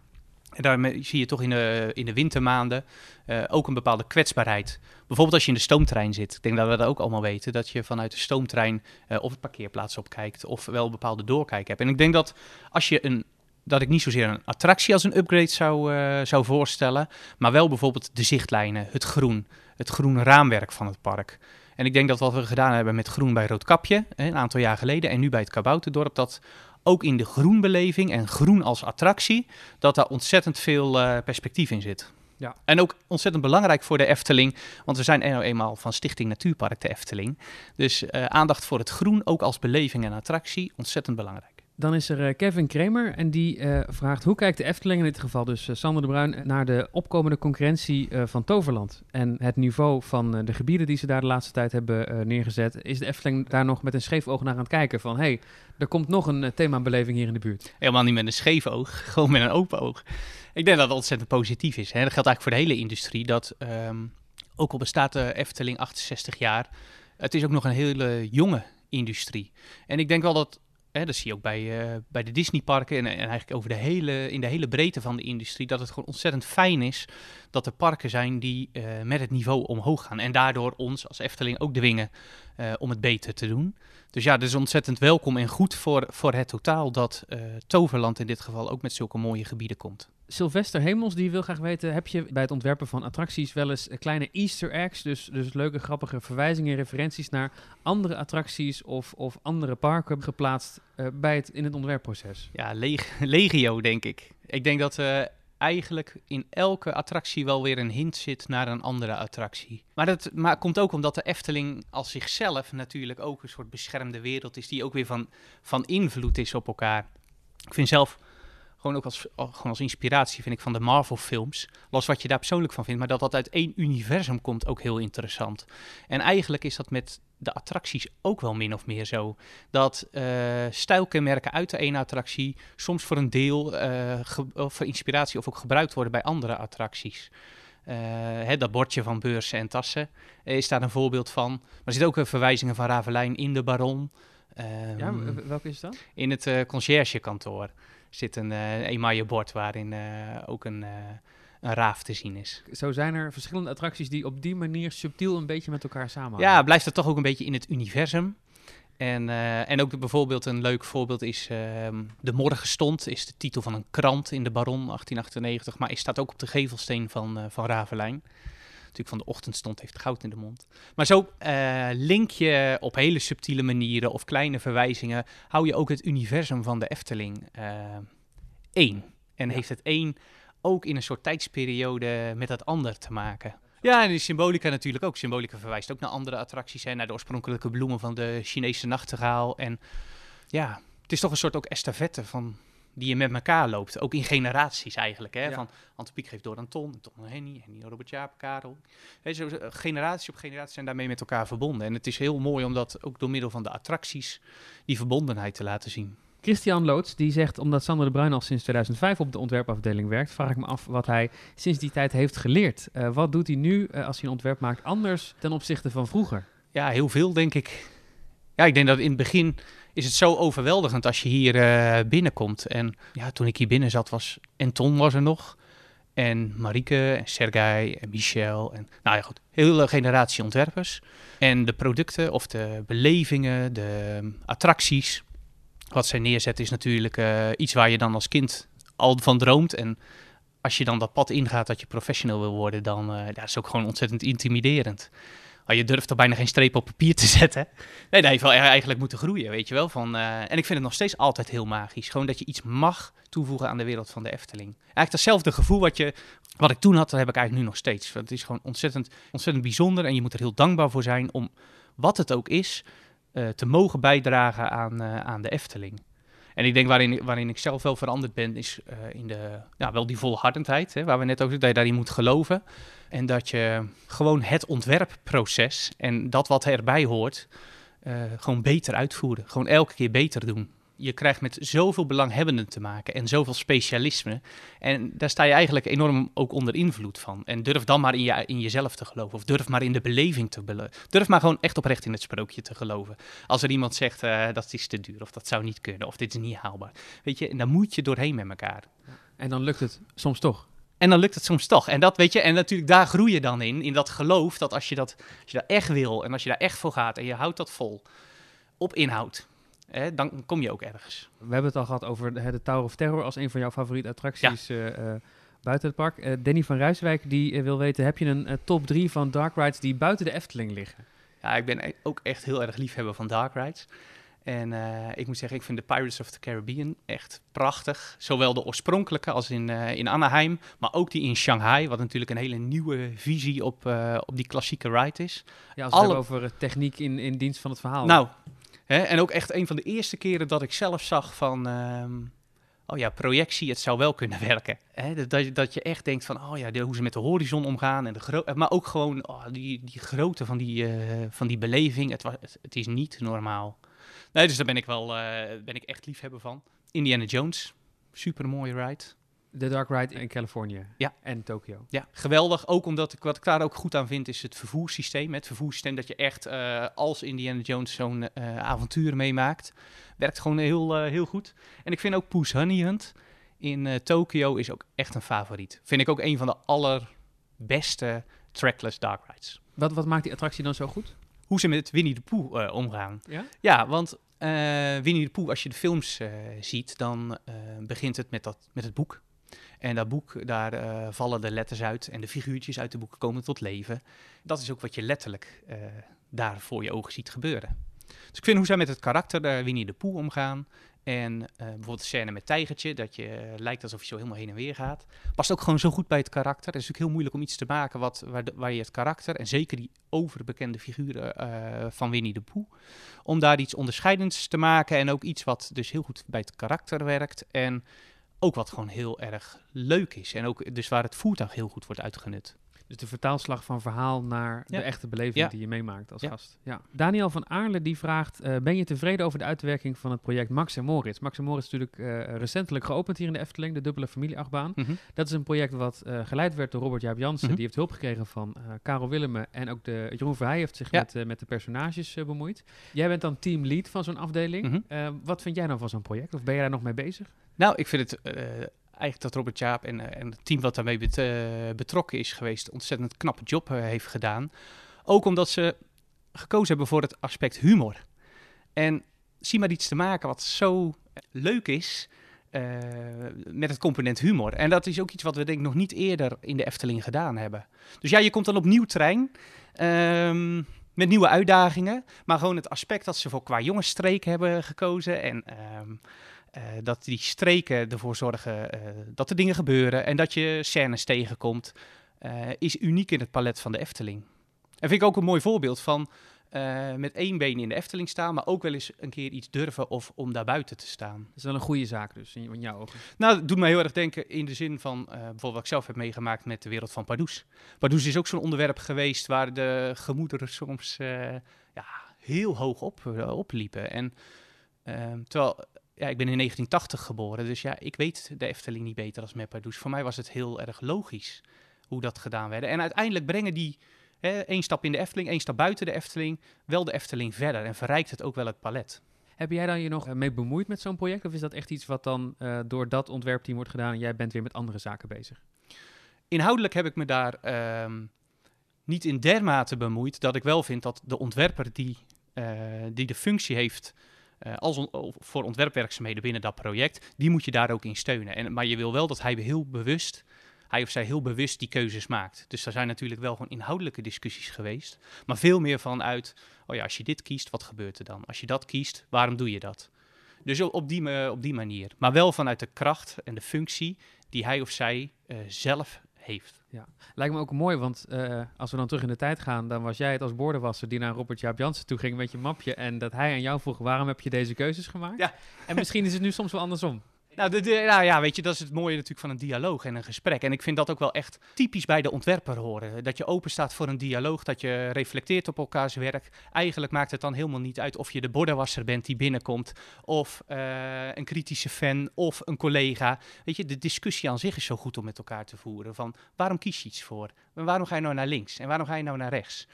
En daarmee zie je toch in de, in de wintermaanden eh, ook een bepaalde kwetsbaarheid. Bijvoorbeeld als je in de stoomtrein zit. Ik denk dat we dat ook allemaal weten. Dat je vanuit de stoomtrein eh, of het parkeerplaats opkijkt. Of wel een bepaalde doorkijk hebt. En ik denk dat als je een dat ik niet zozeer een attractie als een upgrade zou, zou voorstellen, maar wel bijvoorbeeld de zichtlijnen, het groen, het groene raamwerk van het park. En ik denk dat wat we gedaan hebben met groen bij Roodkapje, een aantal jaar geleden, en nu bij het Kabouterdorp, dat ook in de groenbeleving en groen als attractie, dat daar ontzettend veel eh, perspectief in zit. Ja. En ook ontzettend belangrijk voor de Efteling, want we zijn nou eenmaal van Stichting Natuurpark de Efteling. Dus eh, aandacht voor het groen, ook als beleving en attractie, ontzettend belangrijk. Dan is er eh, Kevin Kramer en die eh, vraagt hoe kijkt de Efteling, in dit geval dus eh, Sander de Bruin, naar de opkomende concurrentie van Toverland en het niveau van de gebieden die ze daar de laatste tijd hebben neergezet. Is de Efteling daar nog met een scheef oog naar aan het kijken van hey, er komt nog een themabeleving hier in de buurt? Helemaal niet met een scheef oog, gewoon met een open oog. Ik denk dat dat ontzettend positief is. Hè. Dat geldt eigenlijk voor de hele industrie. Dat ehm, ook al bestaat de Efteling 68 jaar, het is ook nog een hele jonge industrie. En ik denk wel dat Dat zie je ook bij, uh, bij de Disneyparken en, en eigenlijk over de hele, in de hele breedte van de industrie. Dat het gewoon ontzettend fijn is dat er parken zijn die uh, met het niveau omhoog gaan. En daardoor ons als Efteling ook dwingen uh, om het beter te doen. Dus ja, dat is ontzettend welkom en goed voor, voor het totaal dat Toverland in dit geval ook met zulke mooie gebieden komt. Sylvester Hemels die wil graag weten: heb je bij het ontwerpen van attracties wel eens kleine Easter eggs, dus, dus leuke, grappige verwijzingen, referenties naar andere attracties of, of andere parken geplaatst uh, bij het, in het ontwerpproces? Ja, leg legio denk ik. Ik denk dat uh, eigenlijk in elke attractie wel weer een hint zit naar een andere attractie. Maar dat maar komt ook omdat de Efteling als zichzelf natuurlijk ook een soort beschermde wereld is, die ook weer van, van invloed is op elkaar. Ik vind zelf gewoon ook als, gewoon als inspiratie vind ik van de Marvel films. Los wat je daar persoonlijk van vindt, maar dat dat uit één universum komt ook heel interessant. En eigenlijk is dat met de attracties ook wel min of meer zo. Dat uh, stijlkenmerken uit de ene attractie soms voor een deel uh, voor inspiratie of ook gebruikt worden bij andere attracties. Uh, hè, dat bordje van beurzen en tassen is daar een voorbeeld van. Maar er zitten ook verwijzingen van Ravelijn in de Baron. Um, ja, welke is dat? In het conciergekantoor zit een uh, emaille bord waarin uh, ook een, uh, een raaf te zien is. Zo zijn er verschillende attracties die op die manier subtiel een beetje met elkaar samenhangen. Ja, blijft het toch ook een beetje in het universum. En, en ook de, bijvoorbeeld een leuk voorbeeld is ehm, De Morgen Stond, is de titel van een krant in de Baron 1898, maar is staat ook op de gevelsteen van, van Ravelijn natuurlijk van de ochtendstond heeft goud in de mond. Maar zo uh, link je op hele subtiele manieren of kleine verwijzingen, hou je ook het universum van de Efteling uh, één. En heeft het één ook in een soort tijdsperiode met het ander te maken. Ja, en de symbolica natuurlijk ook. Symbolica verwijst ook naar andere attracties, hè, naar de oorspronkelijke bloemen van de Chinese nachtegaal. En ja, het is toch een soort ook estafette van die je met elkaar loopt. Ook in generaties eigenlijk. Hè? Van Ante Piek geeft door aan Ton, Ton aan Henny, Henny Robert Jaap, Karel. He, zo, eh, generatie op generatie zijn daarmee met elkaar verbonden. En het is heel mooi om dat ook door middel van de attracties die verbondenheid te laten zien. Christian Loots die zegt, omdat Sander de Bruin al sinds 2005 op de ontwerpafdeling werkt, vraag ik me af wat hij sinds die tijd heeft geleerd. Uh, wat doet hij nu uh, als hij een ontwerp maakt anders ten opzichte van vroeger? Ja, heel veel denk ik. Ja, ik denk dat in het begin is het zo overweldigend als je hier uh, binnenkomt. En ja, toen ik hier binnen zat was... En Ton was er nog. En Marike en Sergei en Michel. En nou ja, goed. Hele generatie ontwerpers. En de producten of de belevingen, de attracties... Wat zij neerzetten is natuurlijk uh, iets waar je dan als kind al van droomt. En als je dan dat pad ingaat dat je professional wil worden, dan uh, ja, dat is ook gewoon ontzettend intimiderend. Maar je durft er bijna geen streep op papier te zetten. Nee, heeft wel eigenlijk moeten groeien, weet je wel. Van, uh, en ik vind het nog steeds altijd heel magisch. Gewoon dat je iets mag toevoegen aan de wereld van de Efteling. Eigenlijk datzelfde gevoel wat, je, wat ik toen had, dat heb ik eigenlijk nu nog steeds. Het is gewoon ontzettend, ontzettend bijzonder en je moet er heel dankbaar voor zijn om, wat het ook is, uh, te mogen bijdragen aan, uh, aan de Efteling. En ik denk waarin, waarin ik zelf wel veranderd ben, is uh, in de, ja, wel die volhardendheid, hè, waar we net over dat je daarin moet geloven. En dat je gewoon het ontwerpproces en dat wat erbij hoort, uh, gewoon beter uitvoeren. Gewoon elke keer beter doen. Je krijgt met zoveel belanghebbenden te maken en zoveel specialisme. En daar sta je eigenlijk enorm ook onder invloed van. En durf dan maar in, je, in jezelf te geloven. Of durf maar in de beleving te beloven. Durf maar gewoon echt oprecht in het sprookje te geloven. Als er iemand zegt uh, dat is te duur, of dat zou niet kunnen, of dit is niet haalbaar. Weet je, en dan moet je doorheen met elkaar. En dan lukt het soms toch. En dan lukt het soms toch. En dat weet je, en natuurlijk daar groei je dan in. In dat geloof dat als je dat, als je dat echt wil en als je daar echt voor gaat en je houdt dat vol op inhoud, hè, dan kom je ook ergens. We hebben het al gehad over de, de Tower of Terror als een van jouw favoriete attracties ja. uh, uh, buiten het park. Uh, Danny van Rijswijk die wil weten, heb je een top 3 van dark rides die buiten de Efteling liggen? Ja, ik ben ook echt heel erg liefhebber van dark rides. En uh, ik moet zeggen, ik vind de Pirates of the Caribbean echt prachtig. Zowel de oorspronkelijke als in, uh, in Anaheim, maar ook die in Shanghai, wat natuurlijk een hele nieuwe visie op, uh, op die klassieke ride is. Ja, als we Alle... het over techniek in, in dienst van het verhaal. Nou, hè, en ook echt een van de eerste keren dat ik zelf zag van... Um, oh ja, projectie, het zou wel kunnen werken. Hè? Dat, dat je echt denkt van, oh ja, hoe ze met de horizon omgaan. En de maar ook gewoon oh, die, die grootte van die, van die beleving. Het, was, het, het is niet normaal. Nee, dus daar ben ik wel uh, ben ik echt liefhebber van. Indiana Jones, super mooie ride. De Dark Ride in Californië ja. en Tokio. Ja, geweldig. Ook omdat ik wat ik daar ook goed aan vind, is het vervoerssysteem. Het vervoerssysteem dat je echt uh, als Indiana Jones zo'n uh, avontuur meemaakt. Werkt gewoon heel, uh, heel goed. En ik vind ook Poes Honey Hunt in Tokio is ook echt een favoriet. Vind ik ook een van de allerbeste trackless dark rides. Wat, wat maakt die attractie dan zo goed? hoe ze met Winnie de Pooh omgaan. Ja, ja want Winnie de Pooh, als je de films ziet, dan begint het met, dat, met het boek. En dat boek, daar eh, vallen de letters uit en de figuurtjes uit de boeken komen tot leven. Dat is ook wat je letterlijk uh, daar voor je ogen ziet gebeuren. Dus ik vind hoe zij met het karakter uh, Winnie de Poe omgaan. En bijvoorbeeld de scène met Tijgertje, dat je lijkt alsof je zo helemaal heen en weer gaat. Past ook gewoon zo goed bij het karakter. Het is natuurlijk heel moeilijk om iets te maken wat, waar, waar je het karakter, en zeker die overbekende figuren van Winnie de Poe, om daar iets onderscheidends te maken. En ook iets wat dus heel goed bij het karakter werkt. En ook wat gewoon heel erg leuk is. En ook dus waar het voertuig heel goed wordt uitgenut. Dus de vertaalslag van verhaal naar de echte beleving die je meemaakt als gast. Ja. Daniel van Aarle die vraagt: uh, Ben je tevreden over de uitwerking van het project Max en Moritz? Max en Moritz is natuurlijk uh, recentelijk geopend hier in de Efteling, de dubbele familieachtbaan. Mm Dat is een project wat uh, geleid werd door Robert Jaap Jansen. Mm Die heeft hulp gekregen van Karel Willemme en ook de Jeroen Verheij heeft zich met, met de personages bemoeid. Jij bent dan teamlead van zo'n afdeling. Mm -hmm. wat vind jij nou van zo'n project? Of ben jij daar nog mee bezig? Nou, ik vind het eigenlijk dat Robert Jaap en, eh, en het team wat daarmee uh, betrokken is geweest, ontzettend knappe job uh, heeft gedaan. Ook omdat ze gekozen hebben voor het aspect humor. En zie maar iets te maken wat zo leuk is met het component humor. En dat is ook iets wat we denk ik nog niet eerder in de Efteling gedaan hebben. Dus ja, je komt dan op nieuw trein. Um, met nieuwe uitdagingen. Maar gewoon het aspect dat ze voor qua jongensstreek hebben gekozen. En um, uh, dat die streken ervoor zorgen uh, dat er dingen gebeuren en dat je scènes tegenkomt, uh, is uniek in het palet van de Efteling. En vind ik ook een mooi voorbeeld van met één been in de Efteling staan, maar ook wel eens een keer iets durven of om daar buiten te staan. Dat is wel een goede zaak dus, in, jouw ogen? Nou, het doet mij heel erg denken in de zin van bijvoorbeeld wat ik zelf heb meegemaakt met de wereld van Pardoes. Pardoes is ook zo'n onderwerp geweest waar de gemoederen soms ja, heel hoog op, opliepen. En ehm, terwijl ja, ik ben in 1980 geboren, dus ja, ik weet de Efteling niet beter als Meppardoes. Voor mij was het heel erg logisch hoe dat gedaan werd. En uiteindelijk brengen die hè, één stap in de Efteling, één stap buiten de Efteling, wel de Efteling verder en verrijkt het ook wel het palet. Heb jij dan je nog mee bemoeid met zo'n project? Of is dat echt iets wat dan uh, door dat ontwerpteam wordt gedaan en jij bent weer met andere zaken bezig? Inhoudelijk heb ik me daar uh, niet in dermate bemoeid dat ik wel vind dat de ontwerper die, uh, die de functie heeft uh, als voor ontwerpwerkzaamheden binnen dat project, die moet je daar ook in steunen. En, maar je wil wel dat hij heel bewust, hij of zij heel bewust die keuzes maakt. Dus er zijn natuurlijk wel gewoon inhoudelijke discussies geweest, maar veel meer vanuit, oh ja, als je dit kiest, wat gebeurt er dan? Als je dat kiest, waarom doe je dat? Dus op die, op die manier. Maar wel vanuit de kracht en de functie die hij of zij uh, zelf heeft. Ja, lijkt me ook mooi, want uh, als we dan terug in de tijd gaan, dan was jij het als boordenwasser die naar Robert Jaap Jansen toe ging met je mapje en dat hij aan jou vroeg, waarom heb je deze keuzes gemaakt? Ja. En misschien is het nu soms wel andersom. Nou, de, nou, ja, weet je, dat is het mooie natuurlijk van een dialoog en een gesprek. En ik vind dat ook wel echt typisch bij de ontwerper horen. Dat je open staat voor een dialoog, dat je reflecteert op elkaars werk. Eigenlijk maakt het dan helemaal niet uit of je de bordenwasser bent die binnenkomt, of uh, een kritische fan, of een collega. Weet je, de discussie aan zich is zo goed om met elkaar te voeren. Van waarom kies je iets voor? En waarom ga je nou naar links? En waarom ga je nou naar rechts?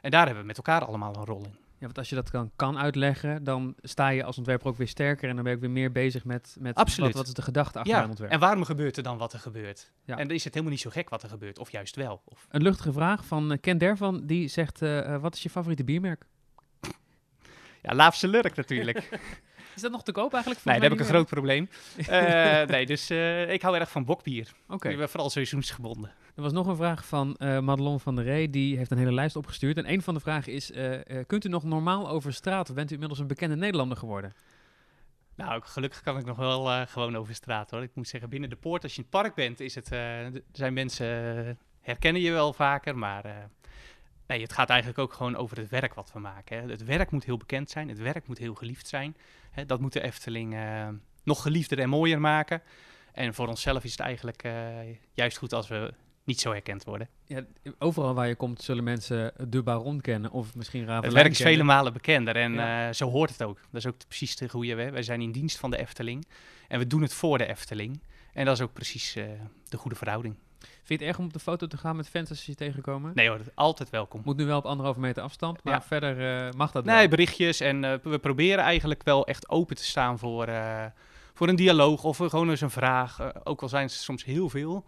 En daar hebben we met elkaar allemaal een rol in. Ja, want als je dat kan, kan uitleggen, dan sta je als ontwerper ook weer sterker en dan ben je ook weer meer bezig met, met Absoluut. Wat, wat is de gedachte achter ja. een ontwerp. En waarom gebeurt er dan wat er gebeurt? Ja. En dan is het helemaal niet zo gek wat er gebeurt, of juist wel. Of... Een luchtige vraag van uh, Ken Dervan, die zegt, uh, wat is je favoriete biermerk? Ja, Laafse Lurk natuurlijk. Is dat nog te koop eigenlijk? Nee, daar heb ik een groot probleem. uh, nee, dus uh, ik hou erg van bokbier. Oké. Okay. Vooral seizoensgebonden. Er was nog een vraag van uh, Madelon van der Ree. Die heeft een hele lijst opgestuurd. En een van de vragen is, kunt u nog normaal over straat? Of bent u inmiddels een bekende Nederlander geworden? Nou, gelukkig kan ik nog wel gewoon over straat hoor. Ik moet zeggen, binnen de poort, als je in het park bent, is het, zijn mensen, herkennen je wel vaker. Maar nee, het gaat eigenlijk ook gewoon over het werk wat we maken. Hè. Het werk moet heel bekend zijn. Het werk moet heel geliefd zijn. Hè, dat moet de Efteling uh, nog geliefder en mooier maken. En voor onszelf is het eigenlijk uh, juist goed als we niet zo herkend worden. Ja, overal waar je komt zullen mensen de baron kennen of misschien Ravelijn Het werk is vele malen bekender en ja. uh, zo hoort het ook. Dat is ook precies de goede weg. Wij zijn in dienst van de Efteling en we doen het voor de Efteling. En dat is ook precies de goede verhouding. Vind je het erg om op de foto te gaan met fans als je tegenkomen? Nee hoor, altijd welkom. Moet nu wel op anderhalve meter afstand, maar ja. verder uh, mag dat nee, wel. berichtjes en uh, we proberen eigenlijk wel echt open te staan voor, uh, voor een dialoog of gewoon eens een vraag. ook al zijn ze soms heel veel.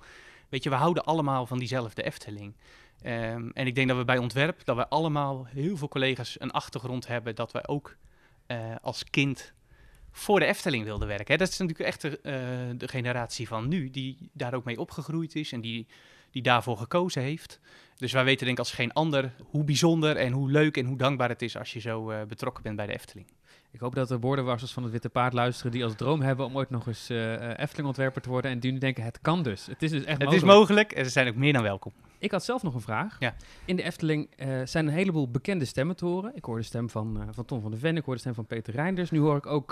Weet je, we houden allemaal van diezelfde Efteling. Um, en ik denk dat we bij ontwerp, dat we allemaal heel veel collega's een achtergrond hebben dat wij ook als kind voor de Efteling wilde werken. Hè. Dat is natuurlijk echt de, eh, de generatie van nu, die daar ook mee opgegroeid is en die, die daarvoor gekozen heeft. Dus wij weten denk ik als geen ander hoe bijzonder en hoe leuk en hoe dankbaar het is als je zo eh, betrokken bent bij de Efteling. Ik hoop dat de woordenwassers van het Witte Paard luisteren die als droom hebben om ooit nog eens eh, eh, Efteling-ontwerper te worden. En die nu denken, het kan dus. Het is dus echt Het mogelijk. is mogelijk en ze zijn ook meer dan welkom. Ik had zelf nog een vraag. Ja. In de Efteling eh, zijn een heleboel bekende stemmen te horen. Ik hoor de stem van, van Tom van der Ven, ik hoor de stem van Peter Reinders. Nu hoor ik ook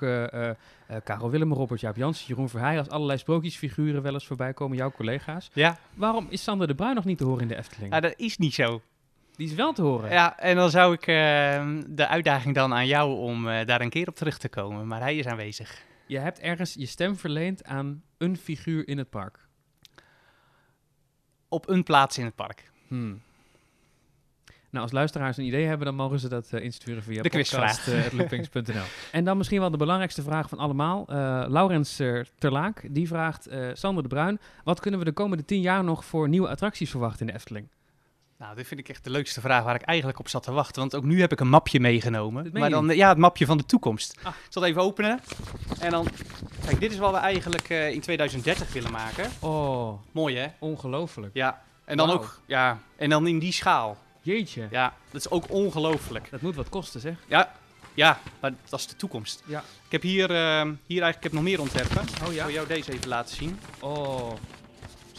Karel Willem, Robert Jaap Jansen, Jeroen Verheij als allerlei sprookjesfiguren wel eens voorbij komen, jouw collega's. Ja, Waarom is Sander de Bruin nog niet te horen in de Efteling? nou, dat is niet zo. Die is wel te horen. Ja, en dan zou ik eh, de uitdaging dan aan jou om eh, daar een keer op terug te komen. Maar hij is aanwezig. Je hebt ergens je stem verleend aan een figuur in het park. Op een plaats in het park. Hmm. Nou, als luisteraars een idee hebben, dan mogen ze dat eh, insturen via De quizvraag. podcast.loopings.nl. en dan misschien wel de belangrijkste vraag van allemaal. Eh, Laurens eh, Terlaak, die vraagt eh, Sander de Bruin... wat kunnen we de komende tien jaar nog voor nieuwe attracties verwachten in de Efteling? Nou, dit vind ik echt de leukste vraag waar ik eigenlijk op zat te wachten. Want ook nu heb ik een mapje meegenomen. Maar dan, ja, het mapje van de toekomst. Ah. Ik zal het even openen. En dan, kijk, dit is wat we eigenlijk eh, in 2030 willen maken. Oh, Mooi hè? ongelooflijk. Ja. En dan ook, ja, en dan in die schaal. Jeetje, Ja, dat is ook ongelooflijk. dat moet wat kosten zeg. Ja, ja, maar dat is de toekomst. Ja. Ik heb hier, eh, hier eigenlijk ik heb nog meer ontwerpen. Oh Ik wil jou deze even laten zien. Oh,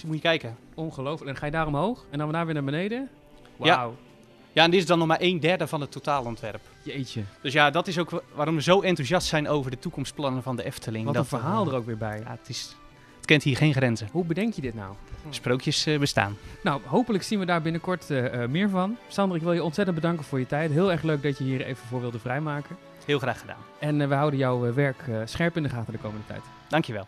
Dus moet je kijken. ongelooflijk. En ga je daar omhoog en dan daarna weer naar beneden? Wauw, Ja, en dit is dan nog maar een derde van het totaalontwerp. jeetje. Dus ja, dat is ook wa- waarom we zo enthousiast zijn over de toekomstplannen van de Efteling. Wat een Dat, verhaal eh, er ook weer bij. Ja, het, is, het kent hier geen grenzen. Hoe bedenk je dit nou? Sprookjes eh, bestaan. Nou, hopelijk zien we daar binnenkort eh, meer van. Sander, ik wil je ontzettend bedanken voor je tijd. Heel erg leuk dat je hier even voor wilde vrijmaken. Heel graag gedaan. En we houden jouw werk scherp in de gaten de komende tijd. Dankjewel.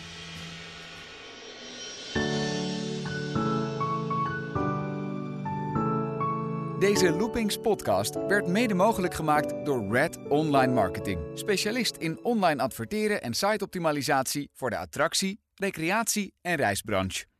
Deze Loopings podcast werd mede mogelijk gemaakt door Red Online Marketing. Specialist in online adverteren en siteoptimalisatie voor de attractie, recreatie en reisbranche.